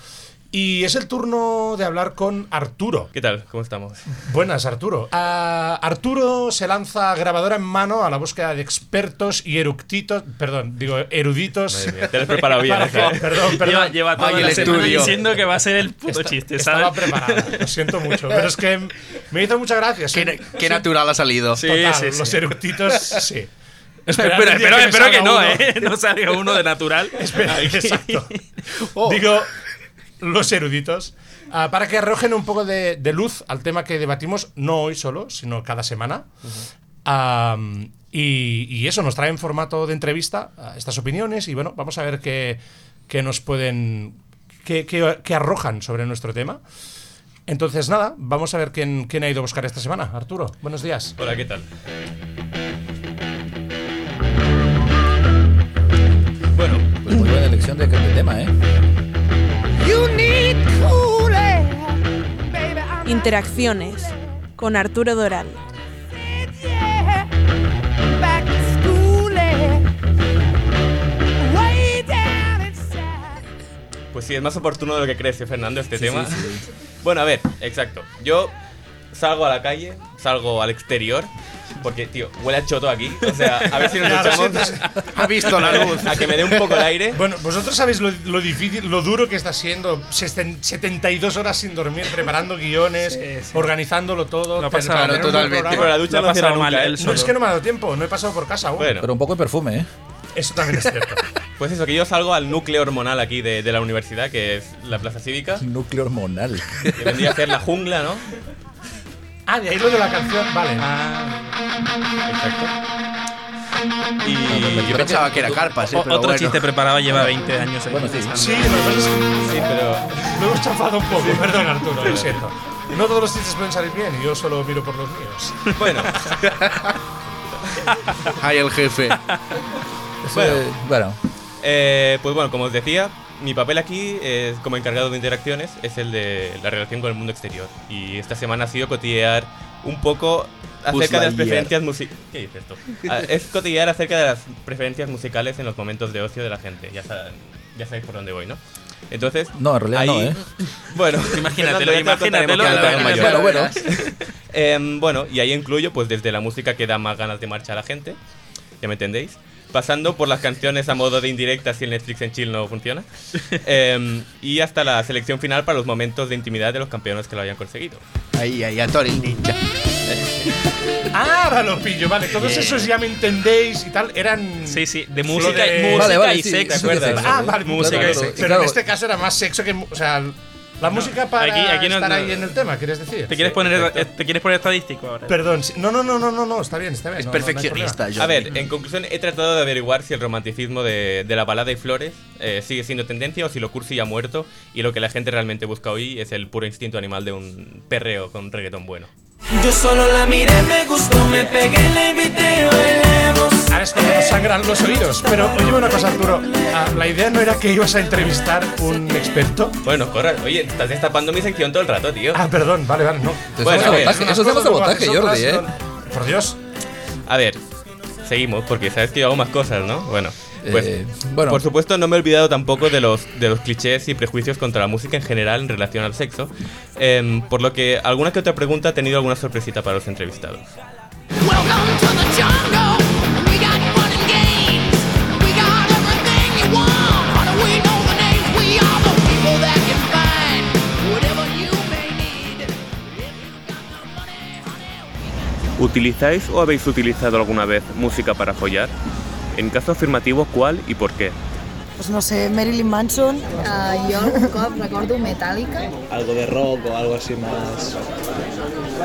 Speaker 1: Y es el turno de hablar con Arturo.
Speaker 7: ¿Qué tal? ¿Cómo estamos?
Speaker 1: Buenas, Arturo. Ah, Arturo se lanza grabadora en mano a la búsqueda de expertos y eructitos, perdón, digo eruditos.
Speaker 7: Madre mía, te lo has preparado bien.
Speaker 1: Para que-
Speaker 7: ¿eh?
Speaker 1: perdón, perdón.
Speaker 3: Lleva, lleva toda
Speaker 2: Ay, el
Speaker 3: semana
Speaker 2: estudio.
Speaker 3: diciendo que va a ser el puto
Speaker 1: Esta-
Speaker 3: chiste,
Speaker 1: Estaba
Speaker 3: ¿sabes?
Speaker 1: preparado, lo siento mucho, pero es que me hizo mucha gracia.
Speaker 2: qué,
Speaker 1: sí,
Speaker 2: qué natural ha salido.
Speaker 3: Sí,
Speaker 1: total,
Speaker 3: sí, sí.
Speaker 1: los eructitos, sí.
Speaker 3: Espera, espero, que
Speaker 1: salga
Speaker 3: no,
Speaker 1: uno.
Speaker 3: ¿eh? No salga uno de natural.
Speaker 1: Espera, exacto. Digo, los eruditos, ah, para que arrojen un poco de, de luz al tema que debatimos, no hoy solo, sino cada semana. Y, y eso nos trae en formato de entrevista ah, estas opiniones y bueno, vamos a ver qué, qué nos pueden, qué, qué- qué arrojan sobre nuestro tema. Entonces, nada, vamos a ver quién, quién ha ido a buscar esta semana. Arturo, buenos días.
Speaker 7: Hola, ¿qué tal? Bueno,
Speaker 4: Pues muy buena elección de, de tema, ¿eh?
Speaker 5: Interacciones con Arturo Doral.
Speaker 7: pues sí, es más oportuno de lo que crees, ¿eh, Fernando, este tema. Bueno, a ver, exacto. Yo salgo a la calle, salgo al exterior, porque, tío, huele a choto aquí. O sea, a ver si nos echamos
Speaker 2: Ha visto la luz.
Speaker 7: a que me dé un poco el aire.
Speaker 1: Bueno, vosotros sabéis lo, lo difícil, lo duro que está siendo sesten- 72 horas sin dormir, preparando guiones, organizándolo todo.
Speaker 3: Ha pasado,
Speaker 1: para
Speaker 2: claro, totalmente.
Speaker 7: Pero la
Speaker 1: programa.
Speaker 7: ducha
Speaker 3: ha
Speaker 7: no cierra
Speaker 3: pasado
Speaker 7: nunca, ¿eh?
Speaker 3: él
Speaker 1: No, es que no me ha dado tiempo, no he pasado por casa aún.
Speaker 7: Bueno,
Speaker 4: Pero un poco de perfume, ¿eh?
Speaker 1: Eso también es cierto.
Speaker 7: pues eso, que yo salgo al núcleo hormonal aquí de, de la universidad, que es la Plaza Cívica,
Speaker 4: Núcleo hormonal.
Speaker 7: que vendría a ser la jungla, ¿no?
Speaker 1: ah, de ahí lo de la canción, vale.
Speaker 7: Exacto. Y
Speaker 2: Yo pensaba que era carpas, ¿eh?
Speaker 3: O-
Speaker 2: pero
Speaker 3: otro
Speaker 2: bueno.
Speaker 3: chiste preparado lleva 20 años ahí.
Speaker 4: Bueno, sí.
Speaker 1: Sí,
Speaker 7: Sí, pero
Speaker 1: lo hemos chafado un poco, perdón Arturo, lo siento. No todos los chistes pueden salir bien y yo solo miro por los míos.
Speaker 7: bueno,
Speaker 2: Ay, el jefe.
Speaker 7: Bueno.
Speaker 4: bueno,
Speaker 7: Eh, pues bueno, como os decía, mi papel aquí es, como encargado de interacciones es el de la relación con el mundo exterior. Y esta semana ha sido cotillear un poco acerca de las preferencias musicales. ¿Qué dices esto? Ah, es cotillear acerca de las preferencias musicales en los momentos de ocio de la gente. Ya, ya sabéis por dónde voy, ¿no? Entonces.
Speaker 4: No, en realidad
Speaker 7: ahí-
Speaker 4: no, ¿eh?
Speaker 7: Bueno,
Speaker 3: Imagínatelo,
Speaker 7: contaremos
Speaker 3: imagínatelo,
Speaker 4: Bueno, bueno.
Speaker 7: Em, bueno, y ahí incluyo pues desde la música que da más ganas de marcha a la gente, ya me entendéis, pasando por las canciones a modo de indirecta si el Netflix en chill no funciona, em, y hasta la selección final para los momentos de intimidad de los campeones que lo hayan conseguido.
Speaker 2: Ahí, ahí, a Tori el ninja.
Speaker 1: Ah, ahora lo pillo, vale. Todos esos ya me entendéis y tal, eran.
Speaker 3: Sí, sí, de música,
Speaker 1: de-
Speaker 3: música
Speaker 4: Vale, vale,
Speaker 3: y
Speaker 4: sí,
Speaker 3: sexo.
Speaker 4: de
Speaker 7: ¿te
Speaker 4: sexo,
Speaker 1: Ah, vale, música.
Speaker 4: Claro,
Speaker 1: y sexo. Pero
Speaker 4: claro.
Speaker 1: en este caso era más sexo que. O sea, la música para
Speaker 3: Aquí- aquí no-
Speaker 1: estar
Speaker 3: no-
Speaker 1: ahí en el tema, ¿quieres decir?
Speaker 3: ¿Te quieres,
Speaker 7: Sí,
Speaker 3: poner, eh, ¿Te quieres poner estadístico ahora?
Speaker 1: Perdón, sí- no, no, no, no, no, no, está bien, está bien.
Speaker 2: Es perfeccionista.
Speaker 7: A ver, en conclusión he tratado de averiguar si el romanticismo de, de la balada y flores eh, sigue siendo tendencia o si lo cursi ya ha muerto y lo que la gente realmente busca hoy es el puro instinto animal de un perreo con reggaetón bueno.
Speaker 8: Yo solo la miré, me gustó, me pegué, le invité, bailemos.
Speaker 1: Ahora es cuando nos sangran los oídos. Pero oye una cosa, Arturo. ah, la idea no era que ibas a entrevistar un experto.
Speaker 7: Bueno, corra, oye, estás destapando mi sección todo el rato, tío.
Speaker 1: Ah, perdón, vale, vale, no.
Speaker 7: Bueno,
Speaker 4: es
Speaker 7: a ver,
Speaker 4: eso llama sabotaje, Jordi, ¿eh?
Speaker 1: Por Dios.
Speaker 7: A ver, seguimos, porque sabes que yo hago más cosas, ¿no? Bueno, pues
Speaker 4: Eh, bueno.
Speaker 7: por supuesto no me he olvidado tampoco de los, de los clichés y prejuicios contra la música en general en relación al sexo, em, por lo que alguna que otra pregunta ha tenido alguna sorpresita para los entrevistados. ¿Utilizáis o habéis utilizado alguna vez música para follar? En caso afirmativo, ¿cuál y por qué?
Speaker 9: Pues no sé, Marilyn Manson.
Speaker 10: Uh, jo cop recordo Metallica.
Speaker 11: algo de rock o algo así más.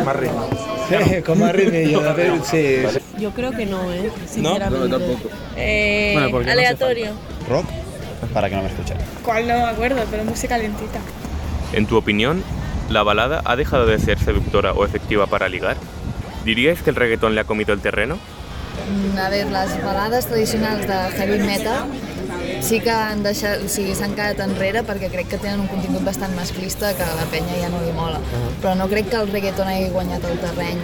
Speaker 11: Más ritmo. Con más ritmo, yo sí.
Speaker 9: Yo creo que no, ¿eh?
Speaker 11: No,
Speaker 9: Sinceramente.
Speaker 11: tampoco.
Speaker 9: Eh,
Speaker 11: Bueno, porque no
Speaker 9: aleatorio.
Speaker 11: ¿Rock? Para que no me escuchen.
Speaker 9: ¿Cuál no me acuerdo? Pero música lentita.
Speaker 7: En tu opinión, ¿la balada ha dejado de ser seductora o efectiva para ligar? ¿Diríais que el reggaetón le ha comido el terreno?
Speaker 10: Mm, A veure, les balades tradicionals de heavy metal sí que han deixat, o sigui, s'han quedat enrere perquè crec que tenen un contingut bastant masclista que a la penya ja no li mola. Però no crec que el reggaeton hagi guanyat el terreny.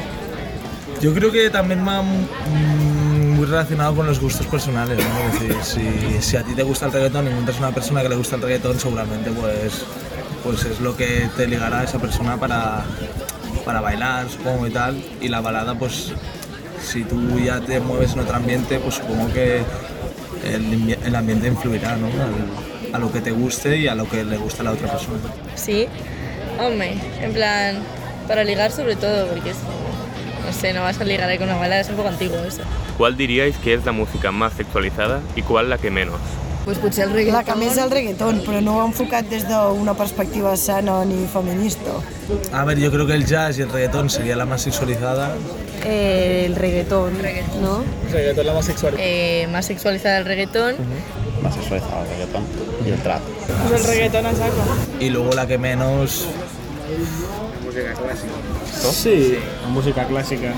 Speaker 11: Yo creo que también va mm, muy relacionado con los gustos personales, ¿no? Es decir, si, si a ti te gusta el reggaetón y encuentras una persona que le gusta el reggaetón, seguramente pues, pues es lo que te ligará a esa persona para, para bailar, supongo y tal. Y la balada, pues si tú ya te mueves en otro ambiente, pues supongo que el, ambi- el ambiente influirá, ¿no? Al- a lo que te guste y a lo que le gusta a la otra persona.
Speaker 9: Sí. Hombre, en plan, para ligar sobre todo, porque es, no sé, no vas a ligar ahí con una balada, es un poco antiguo eso.
Speaker 7: ¿Cuál diríais que es la música más sexualizada y cuál la que menos?
Speaker 10: Pues potser el reggaeton...
Speaker 9: La que més el reggaeton, però no ho he enfocat des d'una perspectiva sana ni feminista.
Speaker 11: A ver, yo creo que el jazz y el reggaetón sería la más sexualizada.
Speaker 9: Eh, el reggaetón, ¿no?
Speaker 11: El reggaetón la más sexual.
Speaker 9: Eh, más sexualizada el reggaetón.
Speaker 11: Más sexualizado el reggaetón y el trap.
Speaker 9: Pues el reggaetón a saco.
Speaker 11: Y luego la que menos.
Speaker 12: música clàssica.
Speaker 13: Sí, la música clàssica.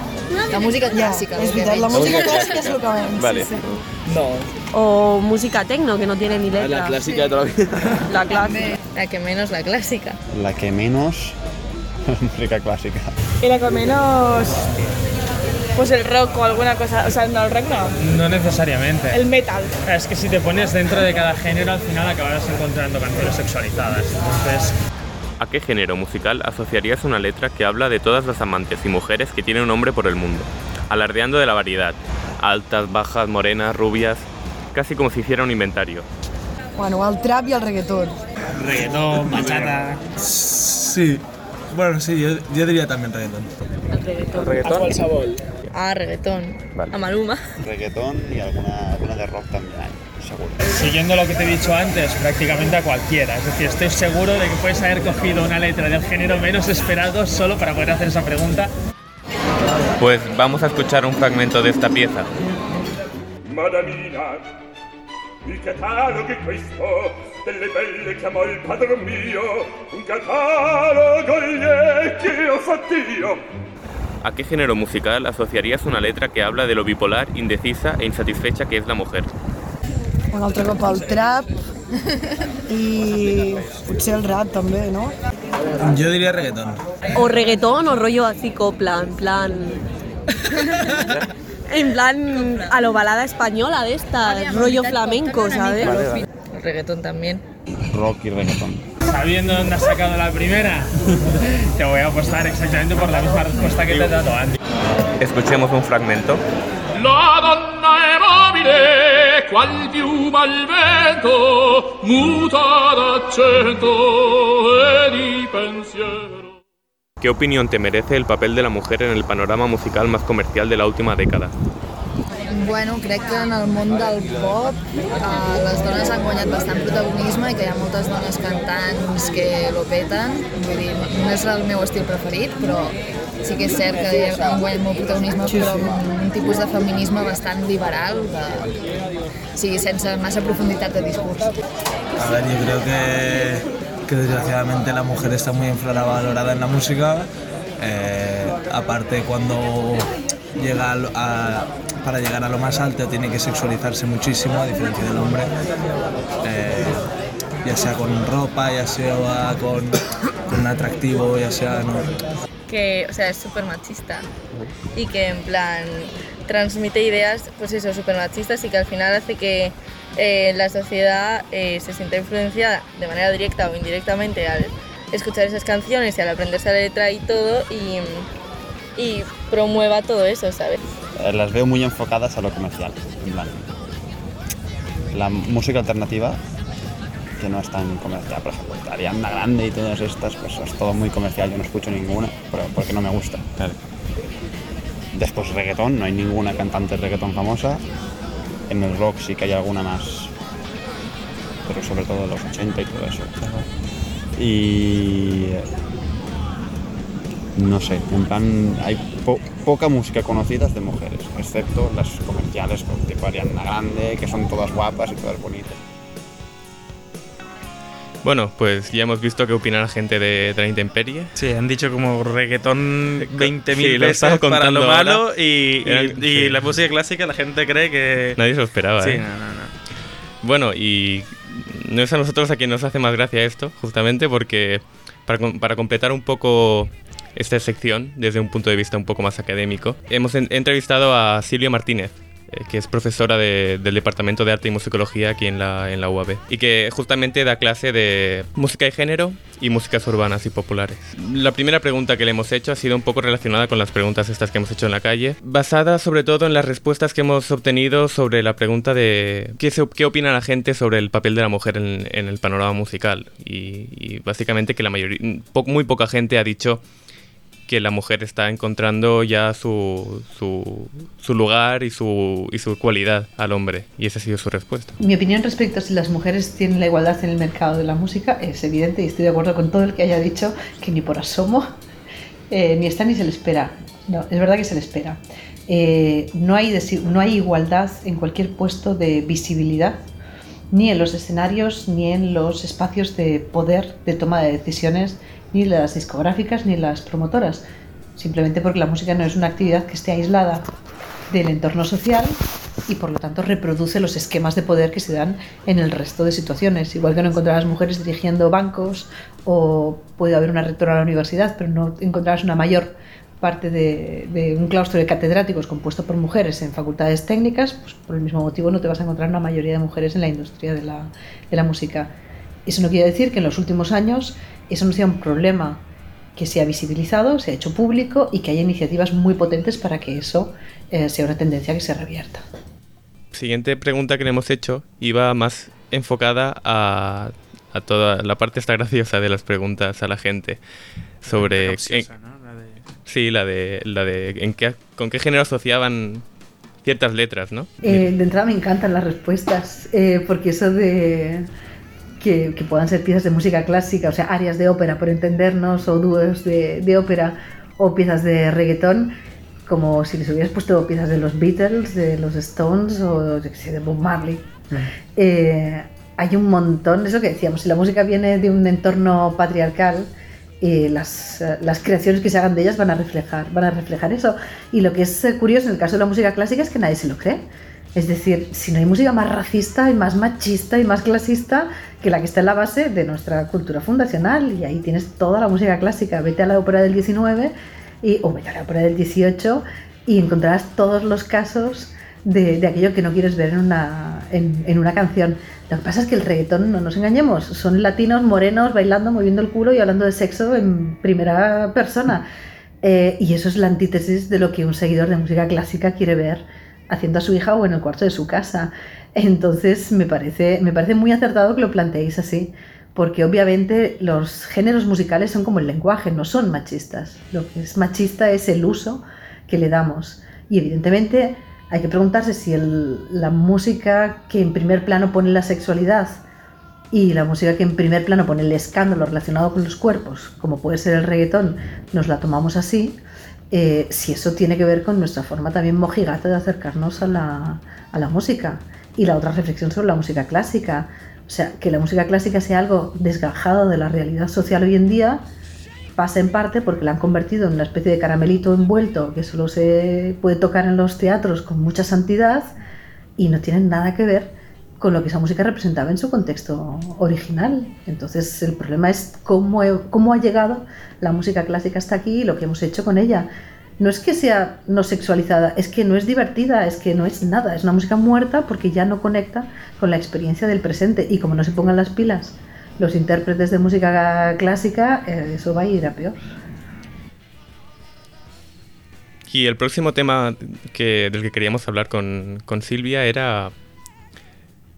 Speaker 10: La música clàssica.
Speaker 14: és veritat, la música clàssica és el que menys.
Speaker 13: Vale.
Speaker 14: Sí, sí.
Speaker 12: No.
Speaker 9: O música tecno, que no tiene ni letra.
Speaker 12: La clásica de toda la vida.
Speaker 9: La clásica. La que menos la clásica.
Speaker 15: La que menos música clásica.
Speaker 16: Y la que menos. Pues el rock o alguna cosa. O sea, no, el rock no.
Speaker 13: No necesariamente.
Speaker 16: El metal.
Speaker 13: Es que si te pones dentro de cada género, al final acabarás encontrando canciones sexualizadas. Entonces,
Speaker 7: ¿A qué género musical asociarías una letra que habla de todas las amantes y mujeres que tienen un hombre por el mundo? Alardeando de la variedad. Altas, bajas, morenas, rubias. Casi como si hiciera un inventario.
Speaker 14: Bueno, el trap i el reggaeton.
Speaker 13: reggaetón, bachata.
Speaker 11: Sí. Bueno, sí, yo, yo diría también reggaetón.
Speaker 9: El reggaetón.
Speaker 12: A qualsevol.
Speaker 9: Ah, reggaetón.
Speaker 15: Vale.
Speaker 9: A Maluma.
Speaker 15: Reggaetón y alguna, alguna de rock también hay, seguro.
Speaker 13: Siguiendo lo que te he dicho antes, prácticamente a cualquiera. Es decir, estoy seguro de que puedes haber cogido una letra del género menos esperado solo para poder hacer esa pregunta.
Speaker 7: Pues vamos a escuchar un fragmento de esta pieza.
Speaker 6: Madamina, il catalogo è questo, delle belle chiamò il padron mio, un catalogo gli che ho fatto io.
Speaker 7: ¿A qué género musical asociarías una letra que habla de lo bipolar, indecisa e insatisfecha que es la mujer?
Speaker 14: Un altre cop el trap i potser el rap també, no?
Speaker 11: Yo diría reggaetón.
Speaker 9: O reggaetón o rollo así copla, en plan. en plan a lo balada española de esta, rollo flamenco, ¿sabes?
Speaker 15: Vale, vale.
Speaker 9: El reggaetón también.
Speaker 15: Rock y reggaetón.
Speaker 13: Sabiendo dónde has sacado la primera, te voy a apostar exactamente por la misma respuesta que te he dado antes.
Speaker 7: Escuchemos un fragmento.
Speaker 6: La donna al vento, muta d'accento e di pensiero.
Speaker 7: ¿Qué opinión te merece el papel de la mujer en el panorama musical más comercial de la última década?
Speaker 10: Bueno, crec que en el món del pop eh, les dones han guanyat bastant protagonisme i que hi ha moltes dones cantants que lo peten. Vull dir, no és el meu estil preferit, però sí que és cert que han guanyat molt protagonisme,
Speaker 14: Sí,
Speaker 10: però amb un tipus de feminisme bastant liberal, de, o sigui, sense massa profunditat de discurs.
Speaker 11: A ver, yo creo que, que desgraciadamente la mujer está muy infravalorada en la música. Eh, aparte, cuando llega a, a- para llegar a lo más alto tiene que sexualizarse muchísimo, a diferencia del hombre. Eh, ya sea con ropa, ya sea con, un atractivo, ya sea... ¿no?
Speaker 9: que, o sea, es súper machista y que en plan transmite ideas, pues eso, súper machistas y que al final hace que eh, la sociedad se sienta influenciada de manera directa o indirectamente al escuchar esas canciones y al aprenderse la letra y todo y, y promueva todo eso, ¿sabes?
Speaker 15: Eh, Las veo muy enfocadas a lo comercial. En plan, la música alternativa, que no es tan comercial, por ejemplo, Ariana Grande y todas estas, pues es todo muy comercial. Yo no escucho ninguna, pero porque no me gusta. Después reggaetón, no hay ninguna cantante de reggaetón famosa. En el rock sí que hay alguna más, pero sobre todo de los 80 y todo eso. Y no sé, en plan hay po- poca música conocida de mujeres, excepto las comerciales tipo Ariana Grande, que son todas guapas y todas bonitas.
Speaker 7: Bueno, pues ya hemos visto qué opina la gente de, de la intemperie.
Speaker 3: Sí, han dicho como reggaetón 20.000
Speaker 7: Sí, lo
Speaker 3: veces para lo malo y, y-
Speaker 7: Eran-
Speaker 3: y
Speaker 7: sí.
Speaker 3: la música clásica la gente cree que...
Speaker 7: Nadie se lo esperaba,
Speaker 3: Sí,
Speaker 7: ¿eh?
Speaker 3: no, no, no.
Speaker 7: Bueno, y no es a nosotros a quien nos hace más gracia esto, justamente porque para, para completar un poco esta sección desde un punto de vista un poco más académico, hemos en- entrevistado a Silvia Martínez, que es profesora de- del Departamento de Arte y Musicología aquí en la, en la UAB, y que justamente da clase de música de género y músicas urbanas y populares. La primera pregunta que le hemos hecho ha sido un poco relacionada con las preguntas estas que hemos hecho en la calle, basada sobre todo en las respuestas que hemos obtenido sobre la pregunta de qué, se- qué opina la gente sobre el papel de la mujer en, el panorama musical. Y, y básicamente que la mayoría, muy poca gente ha dicho que la mujer está encontrando ya su, su, su lugar y su, y su cualidad al hombre. Y esa ha sido su respuesta.
Speaker 17: Mi opinión respecto a si las mujeres tienen la igualdad en el mercado de la música es evidente y estoy de acuerdo con todo el que haya dicho que ni por asomo eh, ni está ni se le espera. No, es verdad que se le espera. Eh, no, hay no hay igualdad en cualquier puesto de visibilidad, ni en los escenarios, ni en los espacios de poder de toma de decisiones ni las discográficas, ni las promotoras. Simplemente porque la música no es una actividad que esté aislada del entorno social y por lo tanto reproduce los esquemas de poder que se dan en el resto de situaciones. Igual que no encontrarás mujeres dirigiendo bancos o puede haber una rectora a la universidad, pero no encontrarás una mayor parte de, un claustro de catedráticos compuesto por mujeres en facultades técnicas, pues por el mismo motivo no te vas a encontrar una mayoría de mujeres en la industria de la música. Eso no quiere decir que en los últimos años eso no sea un problema que se ha visibilizado, se ha hecho público y que haya iniciativas muy potentes para que eso eh, sea una tendencia que se revierta.
Speaker 7: Siguiente pregunta que le hemos hecho iba más enfocada a, a toda la parte esta graciosa de las preguntas a la gente sobre
Speaker 3: capciosa,
Speaker 7: en-
Speaker 3: ¿no? La de-
Speaker 7: sí la de la de en qué con qué género asociaban ciertas letras, ¿no?
Speaker 17: Eh, de entrada me encantan las respuestas, eh, porque eso de que, que puedan ser piezas de música clásica, o sea, arias de ópera, por entendernos, o dúos de, de ópera, o piezas de reggaetón, como si les hubieras puesto piezas de los Beatles, de los Stones, o de Bob Marley. Eh, hay un montón, eso que decíamos, si la música viene de un entorno patriarcal, eh, las, las creaciones que se hagan de ellas van a reflejar, van a reflejar eso. Y lo que es curioso en el caso de la música clásica es que nadie se lo cree. Es decir, si no hay música más racista y más machista y más clasista que la que está en la base de nuestra cultura fundacional, y ahí tienes toda la música clásica, vete a la ópera del 19 y, o vete a la ópera del 18 y encontrarás todos los casos de, aquello que no quieres ver en una, en una canción. Lo que pasa es que el reggaetón, no nos engañemos, son latinos morenos bailando, moviendo el culo y hablando de sexo en primera persona. Eh, y eso es la antítesis de lo que un seguidor de música clásica quiere ver haciendo a su hija o en el cuarto de su casa. Entonces me parece, me parece muy acertado que lo planteéis así, porque obviamente los géneros musicales son como el lenguaje, no son machistas. Lo que es machista es el uso que le damos. Y evidentemente hay que preguntarse si la música que en primer plano pone la sexualidad y la música que en primer plano pone el escándalo relacionado con los cuerpos, como puede ser el reggaetón, nos la tomamos así, eh, si eso tiene que ver con nuestra forma también mojigata de acercarnos a la, a la música. Y la otra reflexión sobre la música clásica. O sea, que la música clásica sea algo desgajado de la realidad social hoy en día, pasa en parte porque la han convertido en una especie de caramelito envuelto que solo se puede tocar en los teatros con mucha santidad y no tienen nada que ver con lo que esa música representaba en su contexto original. Entonces el problema es cómo, he- cómo ha llegado la música clásica hasta aquí y lo que hemos hecho con ella. No es que sea no sexualizada, es que no es divertida, es que no es nada, es una música muerta porque ya no conecta con la experiencia del presente y como no se pongan las pilas los intérpretes de música clásica, eh, eso va a ir a peor.
Speaker 7: Y el próximo tema que, del que queríamos hablar con, con Silvia era,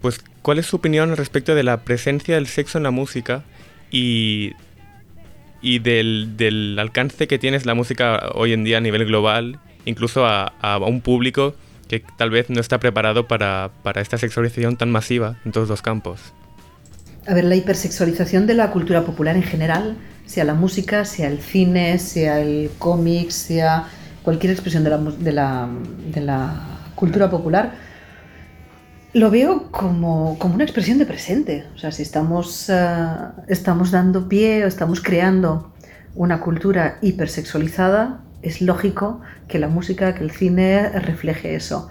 Speaker 7: pues, ¿cuál es su opinión respecto de la presencia del sexo en la música y, y del, del alcance que tiene la música hoy en día a nivel global, incluso a, a un público que tal vez no está preparado para, para esta sexualización tan masiva en todos los campos?
Speaker 17: A ver, la hipersexualización de la cultura popular en general, sea la música, sea el cine, sea el cómic, sea cualquier expresión de la, de la cultura popular, lo veo como, como una expresión de presente. O sea, si estamos, ah, estamos dando pie o estamos creando una cultura hipersexualizada, es lógico que la música, que el cine refleje eso.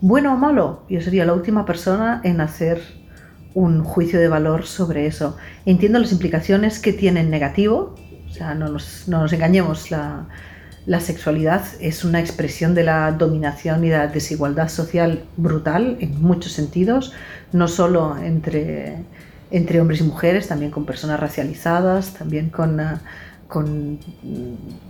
Speaker 17: Bueno o malo, yo sería la última persona en hacer un juicio de valor sobre eso. Entiendo las implicaciones que tiene en negativo, o sea, no nos, no nos engañemos, la, la sexualidad es una expresión de la dominación y de la desigualdad social brutal en muchos sentidos, no solo entre, entre hombres y mujeres, también con personas racializadas, también con, ah, con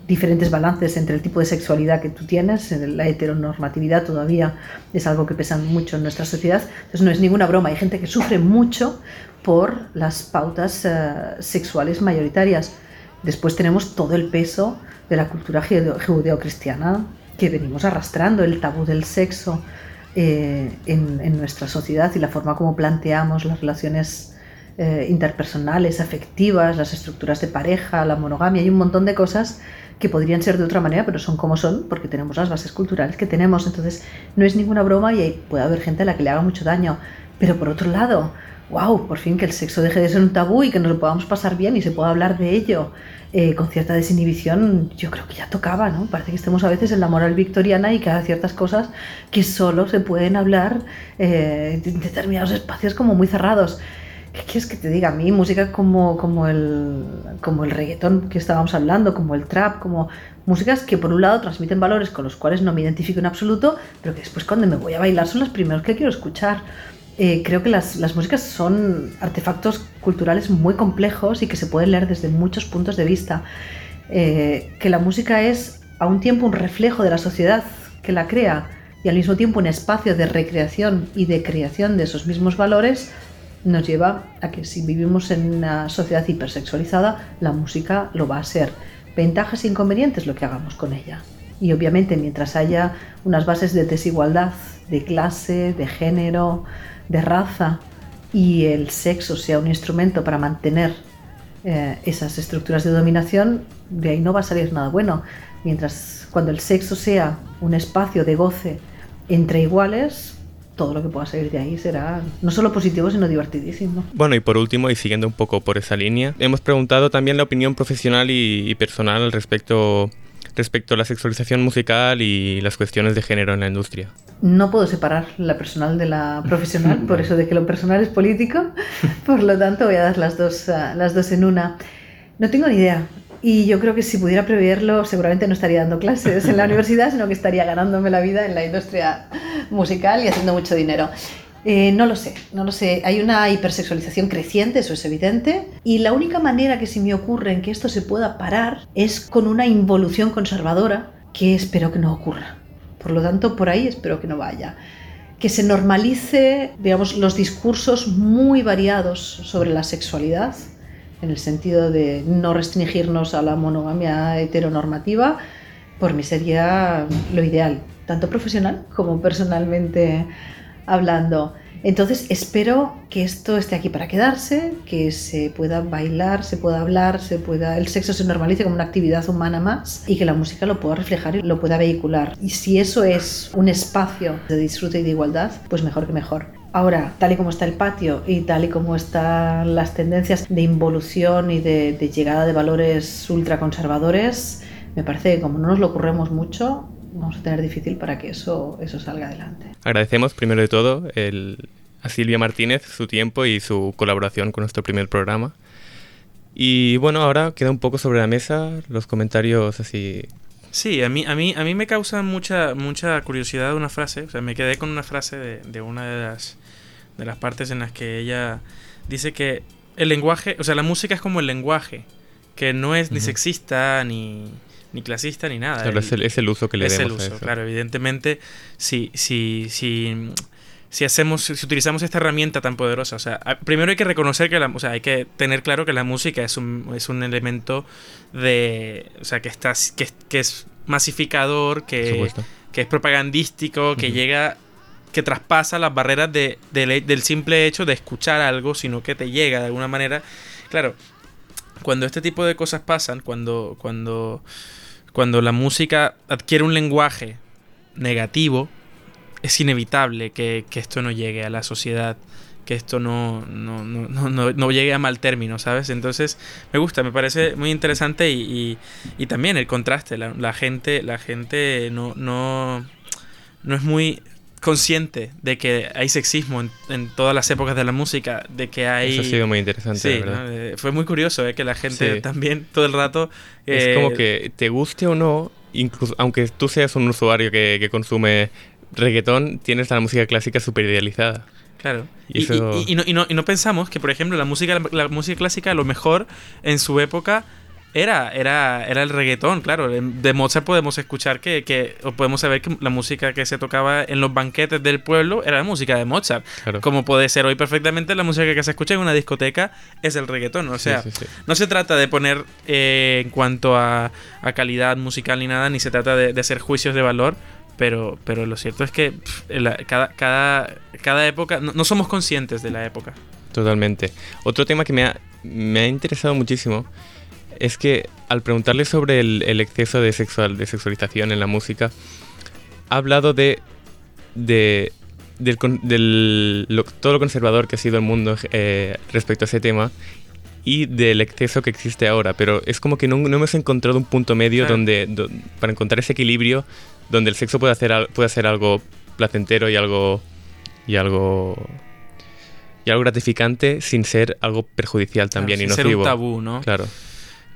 Speaker 17: diferentes balances entre el tipo de sexualidad que tú tienes, la heteronormatividad todavía es algo que pesa mucho en nuestra sociedad, entonces no es ninguna broma, hay gente que sufre mucho por las pautas eh, sexuales mayoritarias. Después tenemos todo el peso de la cultura judeo- judeocristiana que venimos arrastrando, el tabú del sexo eh, en, en nuestra sociedad y la forma como planteamos las relaciones eh, interpersonales, afectivas, las estructuras de pareja, la monogamia, hay un montón de cosas que podrían ser de otra manera, pero son como son porque tenemos las bases culturales que tenemos. Entonces, no es ninguna broma y puede haber gente a la que le haga mucho daño. Pero por otro lado, wow, por fin que el sexo deje de ser un tabú y que nos lo podamos pasar bien y se pueda hablar de ello eh, con cierta desinhibición, yo creo que ya tocaba, ¿no? Parece que estemos a veces en la moral victoriana y que hay ciertas cosas que solo se pueden hablar eh, en determinados espacios como muy cerrados. ¿Qué quieres que te diga? A mí música como, como, el, como el reggaetón que estábamos hablando, como el trap, como músicas que por un lado transmiten valores con los cuales no me identifico en absoluto, pero que después cuando me voy a bailar son los primeros que quiero escuchar. Eh, creo que las, las músicas son artefactos culturales muy complejos y que se pueden leer desde muchos puntos de vista. Eh, que la música es a un tiempo un reflejo de la sociedad que la crea y al mismo tiempo un espacio de recreación y de creación de esos mismos valores, nos lleva a que si vivimos en una sociedad hipersexualizada, la música lo va a ser. Ventajas e inconvenientes lo que hagamos con ella. Y obviamente mientras haya unas bases de desigualdad, de clase, de género, de raza y el sexo sea un instrumento para mantener eh, esas estructuras de dominación, de ahí no va a salir nada bueno. Mientras cuando el sexo sea un espacio de goce entre iguales, todo lo que pueda salir de ahí será no solo positivo, sino divertidísimo.
Speaker 7: Bueno, y por último, y siguiendo un poco por esa línea, hemos preguntado también la opinión profesional y, y personal al respecto, respecto a la sexualización musical y las cuestiones de género en la industria.
Speaker 17: No puedo separar la personal de la profesional, por eso de que lo personal es político, por lo tanto voy a dar las dos, ah, las dos en una. No tengo ni idea. Y yo creo que si pudiera preverlo, seguramente no estaría dando clases en la universidad, sino que estaría ganándome la vida en la industria musical y haciendo mucho dinero. Eh, no lo sé, no lo sé. Hay una hipersexualización creciente, eso es evidente. Y la única manera que se me ocurre en que esto se pueda parar es con una involución conservadora que espero que no ocurra. Por lo tanto, por ahí espero que no vaya. Que se normalice, digamos, los discursos muy variados sobre la sexualidad, en el sentido de no restringirnos a la monogamia heteronormativa, por mí sería lo ideal, tanto profesional como personalmente hablando. Entonces espero que esto esté aquí para quedarse, que se pueda bailar, se pueda hablar, se pueda el sexo se normalice como una actividad humana más y que la música lo pueda reflejar y lo pueda vehicular. Y si eso es un espacio de disfrute y de igualdad, pues mejor que mejor. Ahora, tal y como está el patio y tal y como están las tendencias de involución y de, de llegada de valores ultraconservadores, me parece que como no nos lo ocurremos mucho, vamos a tener difícil para que eso, eso salga adelante.
Speaker 7: Agradecemos primero de todo el, a Silvia Martínez su tiempo y su colaboración con nuestro primer programa. Y bueno, ahora queda un poco sobre la mesa los comentarios así.
Speaker 3: Sí, a mí, a mí, a mí me causa mucha, mucha curiosidad una frase. O sea, me quedé con una frase de, de una de las, de las partes en las que ella dice que el lenguaje, o sea, la música es como el lenguaje, que no es ni sexista ni, ni clasista ni nada.
Speaker 7: Claro, es el- es el uso que le
Speaker 3: es el
Speaker 7: demos a
Speaker 3: uso,
Speaker 7: eso.
Speaker 3: Claro, evidentemente, si, si, si, si hacemos, si utilizamos esta herramienta tan poderosa, o sea, primero hay que reconocer que la, o sea, hay que tener claro que la música es un, es un elemento de, o sea, que está, que, es- que es masificador, que, que es propagandístico, que llega que traspasa las barreras de, del simple hecho de escuchar algo, sino que te llega de alguna manera. Claro, cuando este tipo de cosas pasan, cuando, cuando, cuando la música adquiere un lenguaje negativo, es inevitable que, que esto no llegue a la sociedad, que esto no, no, no, no, llegue a mal término, ¿sabes? Entonces, me gusta, me parece muy interesante y, y- y también el contraste, la, la gente, la gente no, no, no es muy consciente de que hay sexismo en, en todas las épocas de la música, de que hay...
Speaker 7: Eso ha sido muy interesante,
Speaker 3: Sí,
Speaker 7: la verdad.
Speaker 3: ¿no? Eh, fue muy curioso eh, que la gente
Speaker 7: Sí.
Speaker 3: también todo el rato...
Speaker 7: Es
Speaker 3: eh,
Speaker 7: como que te guste o no, incluso aunque tú seas un usuario que, que consume reggaetón, tienes la música clásica super idealizada.
Speaker 3: Claro.
Speaker 7: Y,
Speaker 3: Y,
Speaker 7: eso...
Speaker 3: y- no, y no- y no pensamos que, por ejemplo, la música, la música clásica a lo mejor en su época era, era, era el reggaetón, claro. De Mozart podemos escuchar que, que, o podemos saber que la música que se tocaba en los banquetes del pueblo era la música de Mozart.
Speaker 7: Claro.
Speaker 3: Como puede ser hoy perfectamente la música que se escucha en una discoteca es el reggaetón. O
Speaker 7: Sí,
Speaker 3: sea,
Speaker 7: sí, sí.
Speaker 3: no se trata de poner eh, en cuanto a, a calidad musical ni nada, ni se trata de, de hacer juicios de valor. Pero, pero lo cierto es que pff, la- cada, cada, cada época, no, no somos conscientes de la época.
Speaker 7: Totalmente. Otro tema que me ha, me ha interesado muchísimo es que al preguntarle sobre el, el exceso de, sexual, de sexualización en la música, ha hablado de, de del, con- del- lo- todo lo conservador que ha sido el mundo eh, respecto a ese tema y del exceso que existe ahora, pero es como que no, no hemos encontrado un punto medio
Speaker 3: Claro.
Speaker 7: donde, do- para encontrar ese equilibrio donde el sexo puede hacer, puede algo placentero y algo y algo y algo gratificante sin ser algo perjudicial también
Speaker 3: sin
Speaker 7: y
Speaker 3: ser un
Speaker 7: nocivo.
Speaker 3: tabú, ¿no?
Speaker 7: Claro.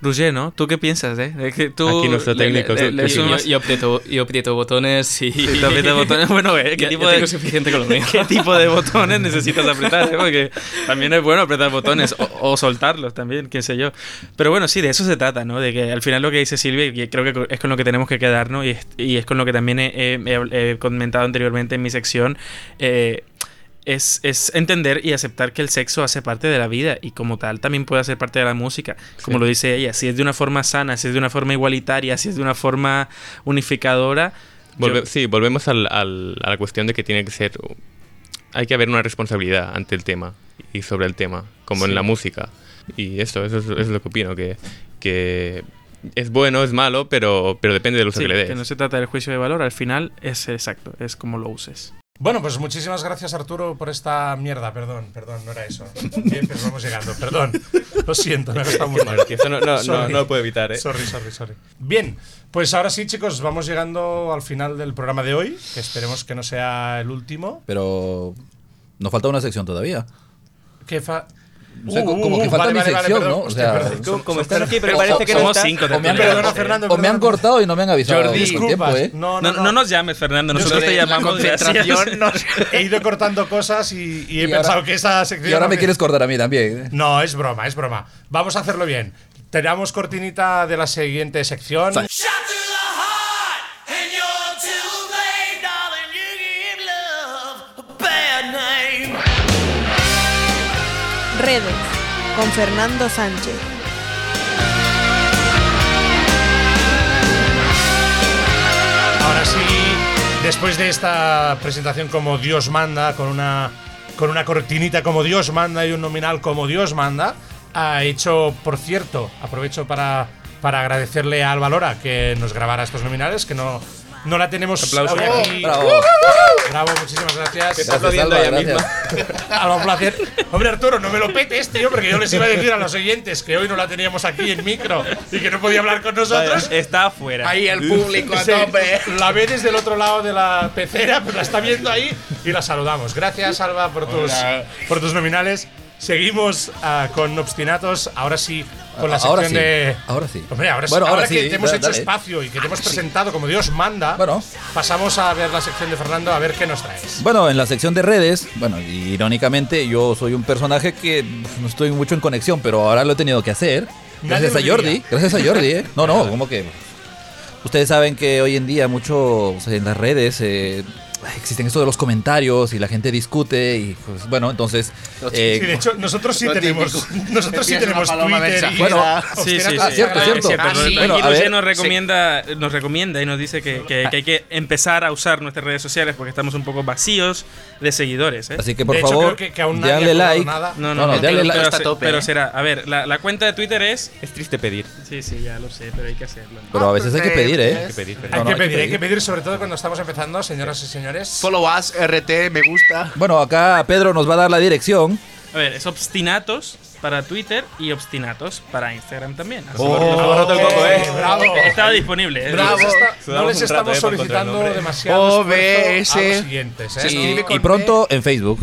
Speaker 3: Roger, ¿no? ¿Tú qué piensas, eh? De que tú
Speaker 7: Aquí nuestro
Speaker 12: Le-
Speaker 7: técnico.
Speaker 12: le-
Speaker 7: ¿qué-
Speaker 12: le-
Speaker 7: qué
Speaker 12: yo, yo aprieto, yo aprieto botones y...
Speaker 3: Sí, tú aprietas botones, bueno, eh, ¿qué
Speaker 12: Ya-
Speaker 3: tipo
Speaker 12: ya
Speaker 3: de
Speaker 12: tengo suficiente con lo mío.
Speaker 3: ¿Qué tipo de botones necesitas apretar? eh? Porque también es bueno apretar botones o, o soltarlos también, qué sé yo. Pero bueno, sí, de eso se trata, ¿no? De que al final lo que dice Silvia, y creo que es con lo que tenemos que quedarnos y es, y es con lo que también he, he- he comentado anteriormente en mi sección. eh, es, es entender y aceptar que el sexo hace parte de la vida y como tal también puede hacer parte de la música, como
Speaker 7: Sí.
Speaker 3: lo dice ella, si es de una forma sana, si es de una forma igualitaria, si es de una forma unificadora.
Speaker 7: Volve-
Speaker 3: yo-
Speaker 7: sí, volvemos al- al- a la cuestión de que tiene que ser. Hay que haber una responsabilidad ante el tema y sobre el tema, como
Speaker 3: Sí.
Speaker 7: en la música. Y eso, eso es, eso es lo que opino, que, que es bueno, es malo, pero, pero depende del uso
Speaker 3: Sí,
Speaker 7: que le des.
Speaker 3: que no se trata del juicio de valor, al final es exacto, es como lo uses.
Speaker 1: Bueno, pues muchísimas gracias Arturo por esta mierda, perdón, perdón, no era eso. Bien, pero vamos llegando, perdón. Lo siento, me ha costado muy mal.
Speaker 7: Eso no- no- no-
Speaker 1: Sorry.
Speaker 7: no lo puedo evitar, ¿eh?
Speaker 1: Sorry, sorry, sorry. Bien, pues ahora sí, chicos, vamos llegando al final del programa de hoy, que esperemos que no sea el último.
Speaker 4: Pero nos falta una sección todavía.
Speaker 1: Que fa-
Speaker 4: O sea, co- como que falta mi sección, ¿no? O sea,
Speaker 7: Como- como están aquí, pero parece que
Speaker 4: somos cinco
Speaker 7: O me han-.
Speaker 1: Perdona, Fernando,
Speaker 4: O me han cortado y no me han avisado
Speaker 1: Jordi,
Speaker 4: tiempo, ¿eh?
Speaker 1: No,
Speaker 3: No,
Speaker 1: no,
Speaker 3: no nos llames, Fernando, nosotros te
Speaker 1: la
Speaker 3: llamamos.
Speaker 1: concentración
Speaker 3: gracias.
Speaker 1: He ido cortando cosas y, y he
Speaker 4: Y ahora-
Speaker 1: pensado que esa sección.
Speaker 4: Y ahora
Speaker 1: no
Speaker 4: me quieres cortar a mí también. ¿eh?
Speaker 1: No, es broma, es broma. Vamos a hacerlo bien. Tenemos cortinita de la siguiente sección.
Speaker 5: Redes con Fernando Sánchez.
Speaker 1: Ahora sí, después de esta presentación como Dios manda, con una, con una cortinita como Dios manda y un nominal como Dios manda, ha hecho, por cierto, aprovecho para, para agradecerle a Alba Lora que nos grabara estos nominales, que no, no la tenemos
Speaker 7: Aplauso.
Speaker 1: hoy aquí.
Speaker 4: Bravo.
Speaker 1: Bravo, muchísimas gracias.
Speaker 7: Que está aplaudiendo
Speaker 4: Alba,
Speaker 7: ella misma.
Speaker 1: Alba, un placer. Hombre, Arturo, no me lo petes, tío, porque yo les iba a decir a los oyentes que hoy no la teníamos aquí en micro y que no podía hablar con nosotros.
Speaker 3: Está afuera.
Speaker 12: Ahí el público a
Speaker 1: Sí,
Speaker 12: tope.
Speaker 1: La ve desde el otro lado de la pecera, pues la está viendo ahí y la saludamos. Gracias, Alba, por tus, por tus nominales. Seguimos ah, con Obstinatos, ahora sí, con la
Speaker 4: Ahora
Speaker 1: sección
Speaker 4: sí,
Speaker 1: de.
Speaker 4: ahora sí.
Speaker 1: Hombre, ahora, sí,
Speaker 4: Bueno,
Speaker 1: ahora
Speaker 4: ahora
Speaker 1: que
Speaker 4: sí,
Speaker 1: te hemos hecho
Speaker 4: dale.
Speaker 1: espacio y que te hemos presentado como Dios manda,
Speaker 4: Bueno.
Speaker 1: pasamos a ver la sección de Fernando a ver qué nos traes.
Speaker 4: Bueno, en la sección de redes, bueno, irónicamente yo soy un personaje que no estoy mucho en conexión, pero ahora lo he tenido que hacer.
Speaker 1: Nadie
Speaker 4: Gracias a Jordi, gracias a Jordi, ¿eh? No, no, como que... Ustedes saben que hoy en día mucho o sea, en las redes eh, existen esto de los comentarios y la gente discute y pues bueno, entonces... eh,
Speaker 1: Sí, de hecho, nosotros sí tenemos,
Speaker 12: típico.
Speaker 1: nosotros sí tenemos Twitter y. Obstinatos
Speaker 3: Sí, sí, sí.
Speaker 4: Ah, cierto, cierto.
Speaker 3: pero
Speaker 12: Ah, sí.
Speaker 4: Bueno, a
Speaker 3: Roger
Speaker 4: ver,
Speaker 3: nos recomienda, nos recomienda y nos dice que, que- que hay que empezar a usar nuestras redes sociales porque estamos un poco vacíos de seguidores. ¿eh?
Speaker 4: Así que por
Speaker 1: De hecho,
Speaker 4: favor,
Speaker 1: creo que- que aún
Speaker 4: dale like.
Speaker 1: nada.
Speaker 3: No,
Speaker 4: No,
Speaker 3: no,
Speaker 4: no,
Speaker 3: no,
Speaker 4: dale
Speaker 3: pero,
Speaker 4: like.
Speaker 3: pero
Speaker 12: Está a
Speaker 3: se-
Speaker 12: tope,
Speaker 3: pero
Speaker 12: ¿eh?
Speaker 3: será. A ver, la, la cuenta de Twitter es.
Speaker 7: Es triste pedir.
Speaker 3: Sí, sí, ya lo sé, pero hay que hacerlo.
Speaker 4: Pero a veces hay que pedir, ¿eh?
Speaker 7: Hay que pedir,
Speaker 1: hay que pedir, sobre todo cuando estamos empezando, señoras y señores.
Speaker 12: Follow us, RT, me gusta.
Speaker 4: Bueno, acá Pedro nos va a dar la dirección.
Speaker 3: A ver, es obstinatos para Twitter y obstinatos para Instagram también. Así
Speaker 7: Oh,
Speaker 3: que-
Speaker 7: hemos roto el coco, ¿eh?
Speaker 1: Bravo.
Speaker 3: Estaba disponible. ¿eh?
Speaker 1: No les, está- no estamos
Speaker 7: eh,
Speaker 1: solicitando demasiado
Speaker 12: OBS.
Speaker 1: a los siguientes. ¿eh?
Speaker 4: Y pronto en Facebook.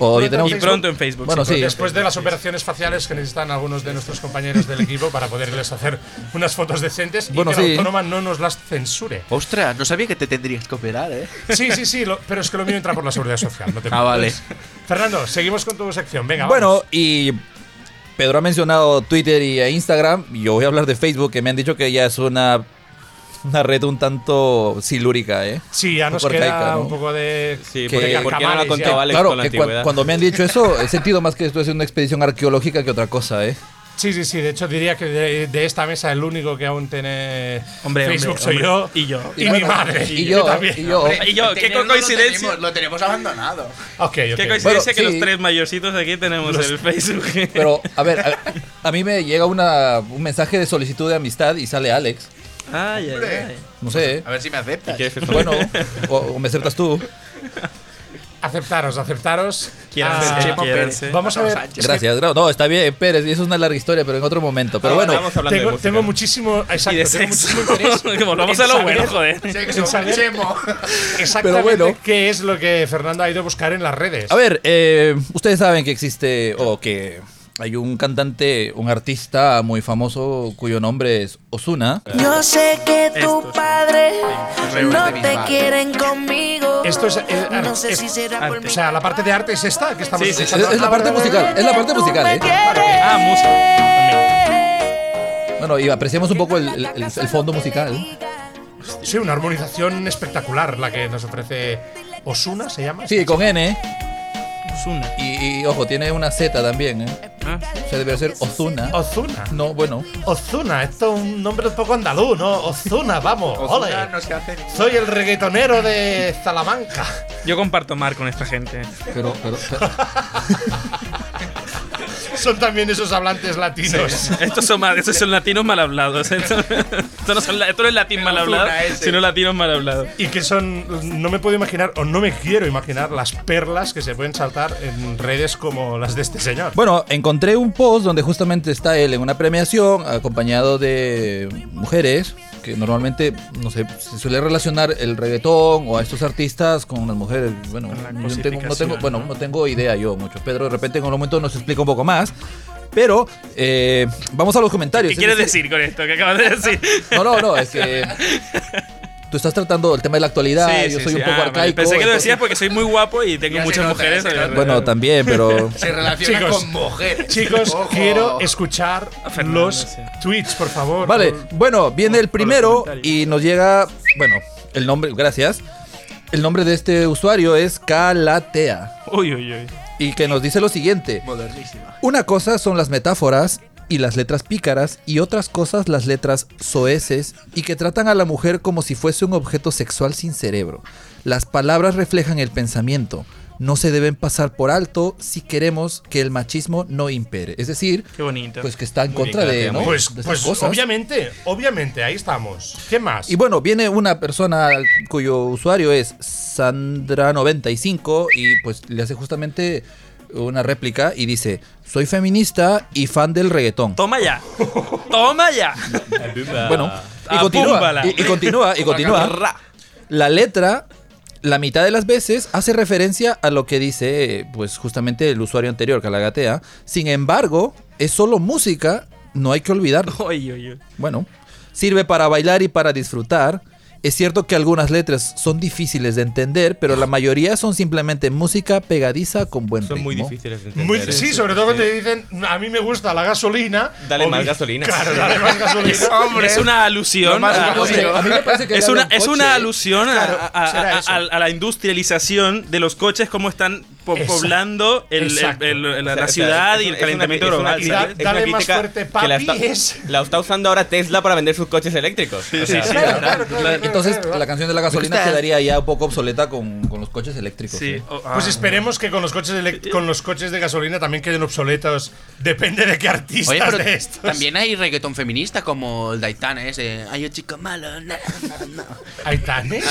Speaker 4: O ya tenemos
Speaker 3: Y pronto en Facebook.
Speaker 4: Bueno, sí.
Speaker 1: Después de las operaciones faciales que necesitan algunos de nuestros compañeros del equipo para poderles hacer unas fotos decentes
Speaker 4: Bueno,
Speaker 1: y que
Speaker 4: sí.
Speaker 1: la autónoma no nos las censure.
Speaker 12: Ostras, no sabía que te tendrías que operar, ¿eh?
Speaker 1: Sí, sí, sí, lo- pero es que lo mío entra por la seguridad social. No te
Speaker 12: Ah, vale.
Speaker 1: Fernando, seguimos con tu sección. Venga,
Speaker 4: Bueno,
Speaker 1: vamos.
Speaker 4: y Pedro ha mencionado Twitter y Instagram. y Yo voy a hablar de Facebook, que me han dicho que ya es una, una red un tanto silúrica, ¿eh?
Speaker 1: Sí, ya nos
Speaker 4: poco
Speaker 1: queda
Speaker 4: arcaica, ¿no?
Speaker 1: un poco de.
Speaker 7: Sí,
Speaker 4: Que-
Speaker 7: porque, ¿por qué no lo contado. Alex
Speaker 4: Claro,
Speaker 7: con la
Speaker 4: que cuando me han dicho eso, he sentido más que esto es una expedición arqueológica que otra cosa, ¿eh?
Speaker 1: Sí, sí, sí. De hecho, diría que de, de esta mesa el único que aún tiene
Speaker 3: Hombre,
Speaker 1: Facebook
Speaker 3: hombre,
Speaker 1: soy
Speaker 3: hombre.
Speaker 1: yo.
Speaker 3: Y yo.
Speaker 1: Y,
Speaker 4: Y
Speaker 1: mi madre.
Speaker 4: y yo,
Speaker 1: también.
Speaker 4: y yo.
Speaker 3: Y yo, qué coincidencia.
Speaker 12: Lo tenemos, lo tenemos abandonado.
Speaker 1: Ok, ok.
Speaker 3: Qué coincidencia
Speaker 4: Bueno,
Speaker 3: que
Speaker 4: sí.
Speaker 3: los tres mayorcitos de aquí tenemos el Facebook.
Speaker 4: Pero, a ver, a, a mí me llega una, un mensaje de solicitud de amistad y sale Alex.
Speaker 3: Ay, ay, ay.
Speaker 4: No sé, ¿eh?
Speaker 12: A ver si me aceptas.
Speaker 7: ¿Quieres que
Speaker 4: Bueno, o, o me aceptas tú.
Speaker 1: aceptaros, aceptaros. Ah,
Speaker 3: quiéranse.
Speaker 1: Vamos a ver. es
Speaker 4: Gracias, gra- no, está bien, Pérez, eso es una larga historia, pero en otro momento. Pero bueno,
Speaker 1: tengo, tengo muchísimo, exacto,
Speaker 3: Y de
Speaker 1: tengo
Speaker 3: sexo.
Speaker 1: muchísimo interés.
Speaker 3: Volvamos a lo
Speaker 1: saber-
Speaker 3: bueno, joder.
Speaker 1: en saber Exactamente
Speaker 4: Pero bueno.
Speaker 1: qué es lo que Fernando ha ido a buscar en las redes.
Speaker 4: a ver, eh, ustedes saben que existe, o que hay un cantante, un artista muy famoso cuyo nombre es Osuna.
Speaker 8: Yo sé que tu padre no te quieren conmigo.
Speaker 1: Esto es, eh,
Speaker 8: No sé
Speaker 1: es-
Speaker 8: si será por
Speaker 1: o sea, la parte de arte es esta que estamos
Speaker 4: Sí, sí, es- es la parte musical, es la parte musical, ¿eh?
Speaker 3: Ah, música.
Speaker 4: Bueno, y apreciamos un poco el, el- el- el fondo musical.
Speaker 1: Sí, una armonización espectacular la que nos ofrece Osuna, ¿se llama?
Speaker 4: Sí, con N.
Speaker 3: Osuna.
Speaker 4: Y, y, ojo, tiene una Z también, ¿eh?
Speaker 3: Ah.
Speaker 4: O sea, debe ser Ozuna.
Speaker 1: Ozuna.
Speaker 4: No, bueno.
Speaker 1: Ozuna, esto es un nombre un poco andaluz, ¿no? Ozuna, vamos, ole.
Speaker 12: Ozuna no se hace ni-
Speaker 1: Soy el reggaetonero de Salamanca.
Speaker 3: Yo comparto mar con esta gente.
Speaker 4: Pero, pero, pero-
Speaker 1: Son también esos hablantes latinos.
Speaker 3: Sí. Estos son, mal- estos son latinos mal hablados. Esto, esto no, son, la- esto no es latín mal hablado, sino latinos mal hablados.
Speaker 1: Y que son, no me puedo imaginar, o no me quiero imaginar, las perlas que se pueden saltar en redes como las de este señor.
Speaker 4: Bueno, encontré un post donde justamente está él en una premiación acompañado de mujeres que normalmente, no sé, se suele relacionar el reggaetón o a estos artistas con las mujeres. Bueno, yo no tengo, no tengo- bueno, no tengo idea yo mucho. Pedro de repente en un momento nos explica un poco más. Pero eh, vamos a los comentarios.
Speaker 3: ¿Qué
Speaker 4: Es
Speaker 3: quieres
Speaker 4: decir
Speaker 3: con esto que acabas de decir?
Speaker 4: No, no, no, es que tú estás tratando el tema de la actualidad,
Speaker 3: Sí,
Speaker 4: yo
Speaker 3: sí,
Speaker 4: soy
Speaker 3: sí.
Speaker 4: un poco
Speaker 3: Ah,
Speaker 4: arcaico.
Speaker 3: Pensé que lo decías porque soy muy guapo y tengo
Speaker 12: Ya
Speaker 3: muchas
Speaker 12: nota,
Speaker 3: mujeres.
Speaker 4: Bueno, también, pero
Speaker 12: Se relaciona
Speaker 1: Chicos,
Speaker 12: con mujeres.
Speaker 1: Chicos,
Speaker 12: Ojo.
Speaker 1: quiero escuchar
Speaker 3: Fernando,
Speaker 1: los tweets, por favor.
Speaker 4: Vale,
Speaker 1: Por-
Speaker 4: bueno, viene el primero y nos llega, bueno, el nombre, gracias. El nombre de este usuario es Calatea
Speaker 3: Uy, uy, uy.
Speaker 4: y que nos dice lo siguiente.
Speaker 12: Modernísima.
Speaker 4: Una cosa son las metáforas y las letras pícaras y otras cosas las letras soeces y que tratan a la mujer como si fuese un objeto sexual sin cerebro. Las palabras reflejan el pensamiento. No se deben pasar por alto si queremos que el machismo no impere. Es decir,
Speaker 3: Qué bonito.
Speaker 4: pues que está en
Speaker 7: Muy
Speaker 4: contra
Speaker 7: bien,
Speaker 4: de, ¿no?
Speaker 1: Pues,
Speaker 4: de
Speaker 1: pues
Speaker 4: cosas.
Speaker 1: obviamente, obviamente, ahí estamos. ¿Qué más?
Speaker 4: Y bueno, viene una persona cuyo usuario es Sandra95 y pues le hace justamente una réplica y dice, soy feminista y fan del reggaetón.
Speaker 3: Toma ya. Toma ya.
Speaker 4: Bueno, y continúa, y, y continúa, y continúa. La letra, la mitad de las veces, hace referencia a lo que dice, pues justamente el usuario anterior, Calagatea. Sin embargo, es solo música, no hay que olvidarlo. Bueno, sirve para bailar y para disfrutar. Es cierto que algunas letras son difíciles de entender, pero la mayoría son simplemente música pegadiza con buen
Speaker 7: Son
Speaker 4: ritmo.
Speaker 7: muy difíciles de entender.
Speaker 1: Muy-
Speaker 7: ¿eh?
Speaker 1: sí, sobre todo cuando te dicen, a mí me gusta la gasolina.
Speaker 7: Dale más
Speaker 1: mi-
Speaker 7: gasolina.
Speaker 1: Claro, dale más gasolina.
Speaker 12: Hombre.
Speaker 3: Es una alusión. A-
Speaker 12: lógico.
Speaker 4: A mí me parece que
Speaker 3: es una,
Speaker 4: un
Speaker 3: es
Speaker 4: coche.
Speaker 3: una alusión a-
Speaker 1: Claro,
Speaker 3: a, a-
Speaker 1: será
Speaker 3: a-
Speaker 1: eso.
Speaker 3: a- a la industrialización de los coches, como están po-
Speaker 1: Exacto.
Speaker 3: poblando el- el- el- el-
Speaker 7: O sea,
Speaker 3: la
Speaker 7: sea,
Speaker 3: ciudad
Speaker 7: es
Speaker 3: y el calentamiento
Speaker 7: una- es una
Speaker 3: global.
Speaker 1: Dale más fuerte,
Speaker 7: que la
Speaker 1: papi,
Speaker 7: está,
Speaker 1: es-
Speaker 7: la está usando ahora Tesla para vender sus coches eléctricos. O sea,
Speaker 3: sí,
Speaker 4: Entonces, la canción de la gasolina quedaría ya un poco obsoleta con, con los coches eléctricos.
Speaker 3: Sí.
Speaker 4: ¿eh?
Speaker 3: Oh,
Speaker 1: Pues
Speaker 3: ah.
Speaker 1: esperemos que con los coches con los coches de gasolina también queden obsoletos. Depende de qué artistas
Speaker 12: Oye, pero
Speaker 1: de estos.
Speaker 12: también hay reggaetón feminista como el de Aitana ese. Ay, yo chico malo. no, no, no.
Speaker 1: ¿Aitane?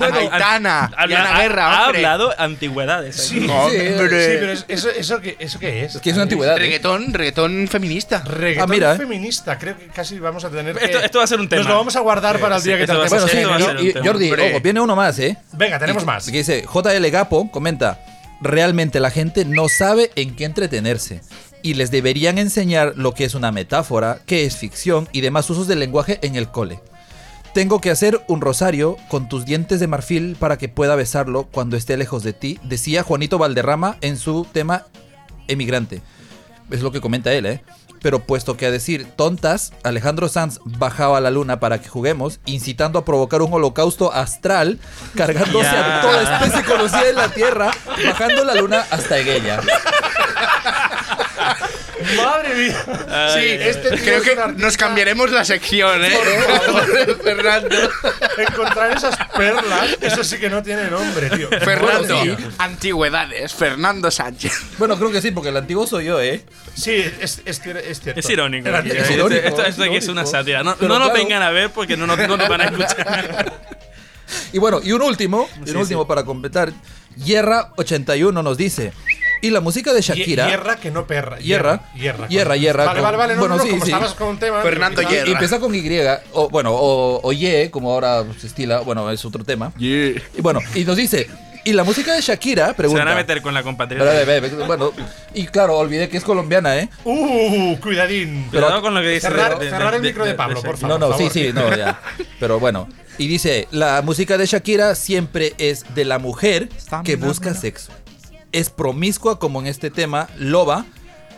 Speaker 12: Aitana.
Speaker 3: Habla-
Speaker 12: y Ana
Speaker 3: ha-
Speaker 12: Guerra,
Speaker 3: ha
Speaker 12: hombre.
Speaker 3: hablado antigüedades.
Speaker 1: Sí. Sí, pero es- eso, eso, qué, ¿eso qué es?
Speaker 4: Es que es una antigüedad. ¿eh?
Speaker 12: Reggaetón, reggaetón feminista.
Speaker 1: Reggaetón
Speaker 4: Ah, mira, ¿eh?
Speaker 1: feminista. Creo que casi vamos a tener que...
Speaker 3: Esto, esto va a ser un tema.
Speaker 1: Nos lo vamos a guardar para el
Speaker 3: Sí,
Speaker 1: día que
Speaker 3: esto
Speaker 1: tratemos
Speaker 4: Bueno, sí, y-. Jordi, ojo, viene uno más, ¿eh?
Speaker 1: Venga, tenemos
Speaker 4: Y-
Speaker 1: más.
Speaker 4: Que dice, JL Gapo comenta, realmente la gente no sabe en qué entretenerse y les deberían enseñar lo que es una metáfora, qué es ficción y demás usos del lenguaje en el cole. Tengo que hacer un rosario con tus dientes de marfil para que pueda besarlo cuando esté lejos de ti, decía Juanito Valderrama en su tema Emigrante. Es lo que comenta él, ¿eh? Pero puesto que a decir tontas, Alejandro Sanz bajaba a la luna para que juguemos, incitando a provocar un holocausto astral, cargándose a toda especie conocida en la Tierra, bajando la luna hasta Eguella.
Speaker 1: Madre mía.
Speaker 3: Ay,
Speaker 1: sí, este tío
Speaker 12: Creo
Speaker 1: es
Speaker 12: que
Speaker 1: artista.
Speaker 12: nos cambiaremos la sección, ¿eh? Fernando.
Speaker 1: Encontrar esas perlas, eso sí que no tiene nombre, tío.
Speaker 12: Fernando.
Speaker 4: Bueno, sí.
Speaker 12: Antigüedades. Fernando Sánchez.
Speaker 4: Bueno, creo que sí, porque el antiguo soy yo, ¿eh?
Speaker 1: Sí, es, es, es cierto.
Speaker 3: Es irónico. Tío. Esto-
Speaker 4: irónico,
Speaker 3: esto,
Speaker 4: es
Speaker 3: esto aquí es una sátira. No, no nos
Speaker 4: claro.
Speaker 3: vengan a ver porque no nos, no van a escuchar.
Speaker 4: Y bueno, y un último, y un último
Speaker 3: sí.
Speaker 4: para completar. Yerra81 nos dice. Y la música de Shakira.
Speaker 1: Hierra que no perra.
Speaker 4: Hierra.
Speaker 1: Hierra.
Speaker 4: Hierra, hierra.
Speaker 1: Vale,
Speaker 4: con-
Speaker 1: vale, vale. No,
Speaker 4: bueno,
Speaker 1: no, no,
Speaker 4: sí,
Speaker 1: como
Speaker 4: sí.
Speaker 1: estabas con un tema.
Speaker 4: Y, y empieza con Y, o bueno, o, o Y, como ahora se estila, bueno, es otro tema. Y bueno, y nos dice, y la música de Shakira,
Speaker 3: Se
Speaker 4: pregunta.
Speaker 3: van a meter con la compatriota.
Speaker 4: Bueno, y claro, olvidé que es colombiana, ¿eh?
Speaker 1: Uh, cuidadín.
Speaker 4: Pero-
Speaker 3: Cuidado con lo que dice.
Speaker 1: Cerrar,
Speaker 3: de- de-
Speaker 1: cerrar el
Speaker 3: de-
Speaker 1: micro de,
Speaker 3: de-
Speaker 1: Pablo,
Speaker 3: de-
Speaker 1: por favor.
Speaker 4: No, no, sí, sí, no, ya. Pero bueno. Y dice, la música de Shakira siempre es de la mujer que busca sexo. Es promiscua como en este tema, loba,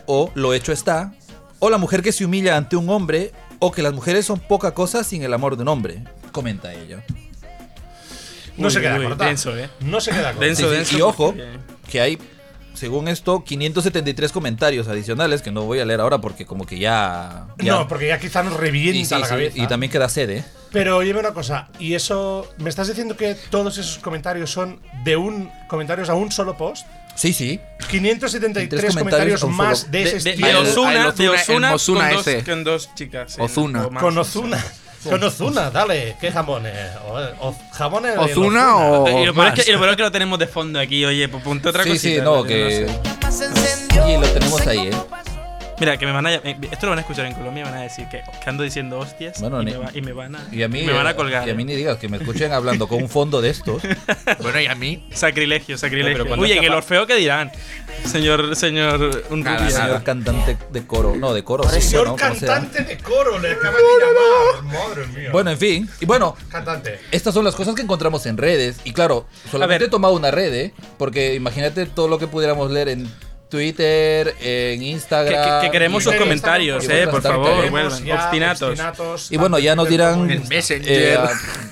Speaker 4: o lo hecho está, o la mujer que se humilla ante un hombre, o que las mujeres son poca cosa sin el amor de un hombre. Comenta ella.
Speaker 1: No se
Speaker 3: Uy,
Speaker 1: queda
Speaker 3: uy,
Speaker 1: corta.
Speaker 3: denso, ¿eh?
Speaker 1: No se queda corta.
Speaker 4: Sí, sí, y ojo, que hay, según esto, 573 comentarios adicionales, que no voy a leer ahora porque como que ya... ya-
Speaker 1: No, porque ya quizá nos revienta
Speaker 4: y, sí,
Speaker 1: la
Speaker 4: sí,
Speaker 1: cabeza.
Speaker 4: y también queda sede.
Speaker 1: Pero oye una cosa, y eso, ¿me estás diciendo que todos esos comentarios son de un comentarios a un solo post?
Speaker 4: Sí, sí.
Speaker 1: 573
Speaker 4: Tres
Speaker 1: comentarios,
Speaker 4: comentarios
Speaker 1: más de,
Speaker 3: De,
Speaker 1: ese
Speaker 3: de,
Speaker 1: estilo.
Speaker 3: de Ozuna, de
Speaker 12: Ozuna-
Speaker 3: Ozuna con, dos,
Speaker 12: ese.
Speaker 3: con dos chicas. en-
Speaker 12: Ozuna.
Speaker 3: más.
Speaker 1: Con Ozuna. Con Ozuna, dale. ¿Qué jamones? O- o- ¿Jamones de
Speaker 12: ¿Ozuna o-
Speaker 3: Y lo, peor es que, y lo peor es que lo tenemos de fondo aquí, oye, pues ponte otra
Speaker 4: Sí,
Speaker 3: cosita.
Speaker 4: sí, no,
Speaker 3: yo
Speaker 4: que...
Speaker 3: sé.
Speaker 4: Y lo tenemos ahí, ¿eh?
Speaker 3: Mira, que me van a. eh, Esto lo van a escuchar en Colombia y van a decir que, que ando diciendo hostias
Speaker 4: Bueno,
Speaker 3: y,
Speaker 4: ni-
Speaker 3: me va- y me van a.
Speaker 4: Y a mí,
Speaker 3: me van a
Speaker 4: eh,
Speaker 3: colgar.
Speaker 4: Y a mí ni digas que me escuchen hablando con un fondo de estos.
Speaker 12: Bueno, y a mí.
Speaker 3: Sacrilegio, sacrilegio.
Speaker 4: No,
Speaker 3: que
Speaker 4: pa-
Speaker 3: el Orfeo, ¿qué dirán? Señor, señor. Un
Speaker 12: Nada,
Speaker 3: rubio.
Speaker 4: Señor cantante de coro. No, de coro. sí,
Speaker 1: Señor
Speaker 4: bueno,
Speaker 1: cantante de coro, le acaba de llamar. Madre mía.
Speaker 4: Bueno, en fin. Y bueno,
Speaker 1: Cantante.
Speaker 4: estas son las cosas que encontramos en redes. Y claro, solamente he tomado una red, ¿eh? Porque imagínate todo lo que pudiéramos leer en Twitter, en Instagram.
Speaker 3: que- que queremos sus
Speaker 1: en
Speaker 3: comentarios,
Speaker 4: Instagram,
Speaker 3: eh, por favor, Obstinatos.
Speaker 1: obstinatos,
Speaker 4: Y bueno, ya nos dirán.
Speaker 1: en
Speaker 12: En Messenger.
Speaker 4: eh,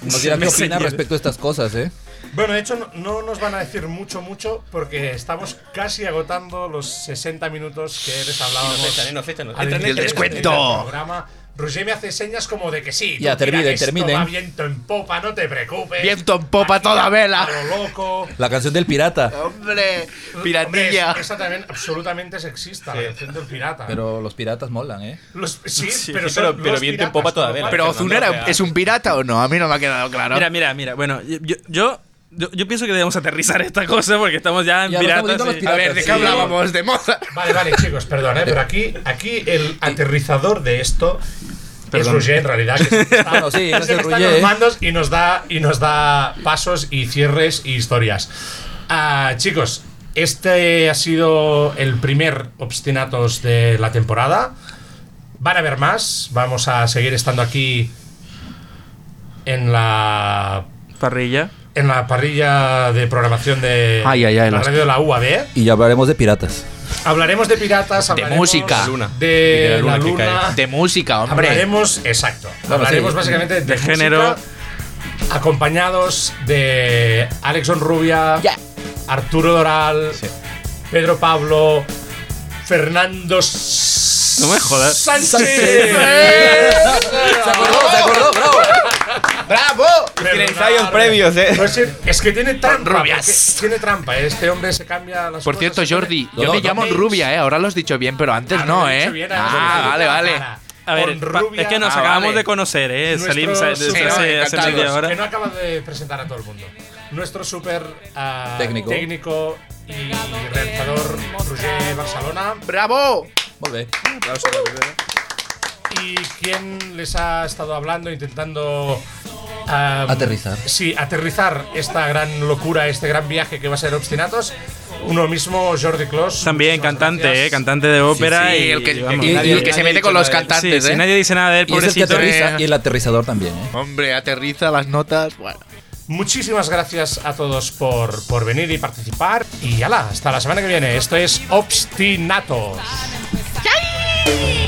Speaker 4: nos dirán qué opinan respecto a estas cosas, ¿eh?
Speaker 1: Bueno, de hecho, no, no nos van a decir mucho, mucho, porque estamos casi agotando los 60 minutos que les hablábamos.
Speaker 7: Nos echan, eh, nos echan, nos
Speaker 1: al
Speaker 12: El
Speaker 1: del
Speaker 12: descuento.
Speaker 1: programa. Roger me hace señas como de que sí.
Speaker 4: Ya, terminen, terminen.
Speaker 1: va viento en popa, no te preocupes.
Speaker 12: Viento en popa,
Speaker 1: Aquí
Speaker 12: toda vela.
Speaker 1: lo loco.
Speaker 4: La canción del pirata.
Speaker 12: Hombre,
Speaker 1: Hombre,
Speaker 12: piratilla.
Speaker 1: es- esa también absolutamente sexista, la canción del pirata.
Speaker 4: Pero los piratas molan, ¿eh?
Speaker 1: Los- sí,
Speaker 3: Sí,
Speaker 1: pero,
Speaker 7: pero- viento en popa toda vela.
Speaker 12: Pero
Speaker 7: Fernando
Speaker 12: Ozuna era-
Speaker 7: Real.
Speaker 12: es un pirata o no? A mí no me ha quedado claro.
Speaker 3: Mira, mira, mira. Bueno, yo, yo, yo, pienso que debemos aterrizar esta cosa porque estamos ya en
Speaker 4: Ya,
Speaker 3: piratas. y-
Speaker 12: a ver, ¿de qué
Speaker 4: sí.
Speaker 12: hablábamos? ¿De Mozart?
Speaker 1: Vale, vale, chicos, perdón, ¿eh? pero aquí, aquí el aterrizador de esto
Speaker 3: Perdón.
Speaker 1: es Roger, en realidad. Que es el que está,
Speaker 4: sí, Roger.
Speaker 1: los mandos y nos da, y nos da pasos y cierres y historias. Ah, chicos, este ha sido el primer Obstinatos de la temporada. Van a haber más. Vamos a seguir estando aquí en la
Speaker 3: Parrilla.
Speaker 1: En la parrilla de programación de
Speaker 12: Ay, ay, ay,
Speaker 1: la radio de la UAB.
Speaker 4: Y ya hablaremos de piratas.
Speaker 1: Hablaremos de piratas, hablaremos
Speaker 12: música.
Speaker 1: De,
Speaker 7: de la luna
Speaker 1: la.
Speaker 12: De música, hombre.
Speaker 1: Hablaremos, exacto. hablaremos
Speaker 4: sí.
Speaker 1: básicamente de,
Speaker 3: De
Speaker 1: música,
Speaker 3: género.
Speaker 1: acompañados de Alex Onrubia,
Speaker 12: Ya.
Speaker 1: Arturo Doral,
Speaker 7: Sí.
Speaker 1: Pedro Pablo, Fernando S-
Speaker 3: No me jodas.
Speaker 1: Sánchez.
Speaker 4: Se acordó, se acordó, bravo.
Speaker 12: ¡Bravo!
Speaker 7: Tiene ensayos previos, eh.
Speaker 1: Pues es que tiene trampa.
Speaker 12: rubias.
Speaker 1: Tiene trampa. ¿eh? Este hombre se cambia las
Speaker 12: Por
Speaker 1: cosas,
Speaker 12: cierto, Jordi,
Speaker 4: No,
Speaker 12: yo me
Speaker 4: no.
Speaker 12: llamo Rubia, ¿eh? Ahora lo has dicho bien, pero antes
Speaker 1: Ah,
Speaker 12: no, ¿eh?
Speaker 1: bien,
Speaker 12: Ah, vale, vale.
Speaker 3: A ver,
Speaker 1: rubia.
Speaker 3: es que nos
Speaker 12: Ah,
Speaker 3: acabamos
Speaker 12: vale.
Speaker 3: de conocer, ¿eh? Salimos hace, hace media hora.
Speaker 1: Que no acaba de presentar a todo el mundo. Nuestro súper ah,
Speaker 4: Técnico.
Speaker 1: técnico y realizador Roger Barcelona.
Speaker 12: ¡Bravo!
Speaker 4: Molt bé.
Speaker 1: ¿Y quién les ha estado hablando, intentando ah,
Speaker 4: Aterrizar.
Speaker 1: Sí, aterrizar esta gran locura, este gran viaje que va a ser Obstinatos. Uno mismo, Jordi Clos.
Speaker 3: También
Speaker 1: muchísimas
Speaker 3: cantante,
Speaker 1: gracias.
Speaker 3: ¿eh? Cantante de ópera
Speaker 12: Sí,
Speaker 3: y,
Speaker 12: el que,
Speaker 3: y vamos.
Speaker 12: y- y el que se mete con los cantantes,
Speaker 3: Sí,
Speaker 12: ¿eh?
Speaker 3: si nadie dice nada de él,
Speaker 4: Y es el que aterriza
Speaker 12: eh.
Speaker 4: y el aterrizador también, ¿eh?
Speaker 12: Hombre, aterriza las notas. Bueno.
Speaker 1: Muchísimas gracias a todos por, por venir y participar. Y ala, hasta la semana que viene. Esto es Obstinatos.
Speaker 18: Yay!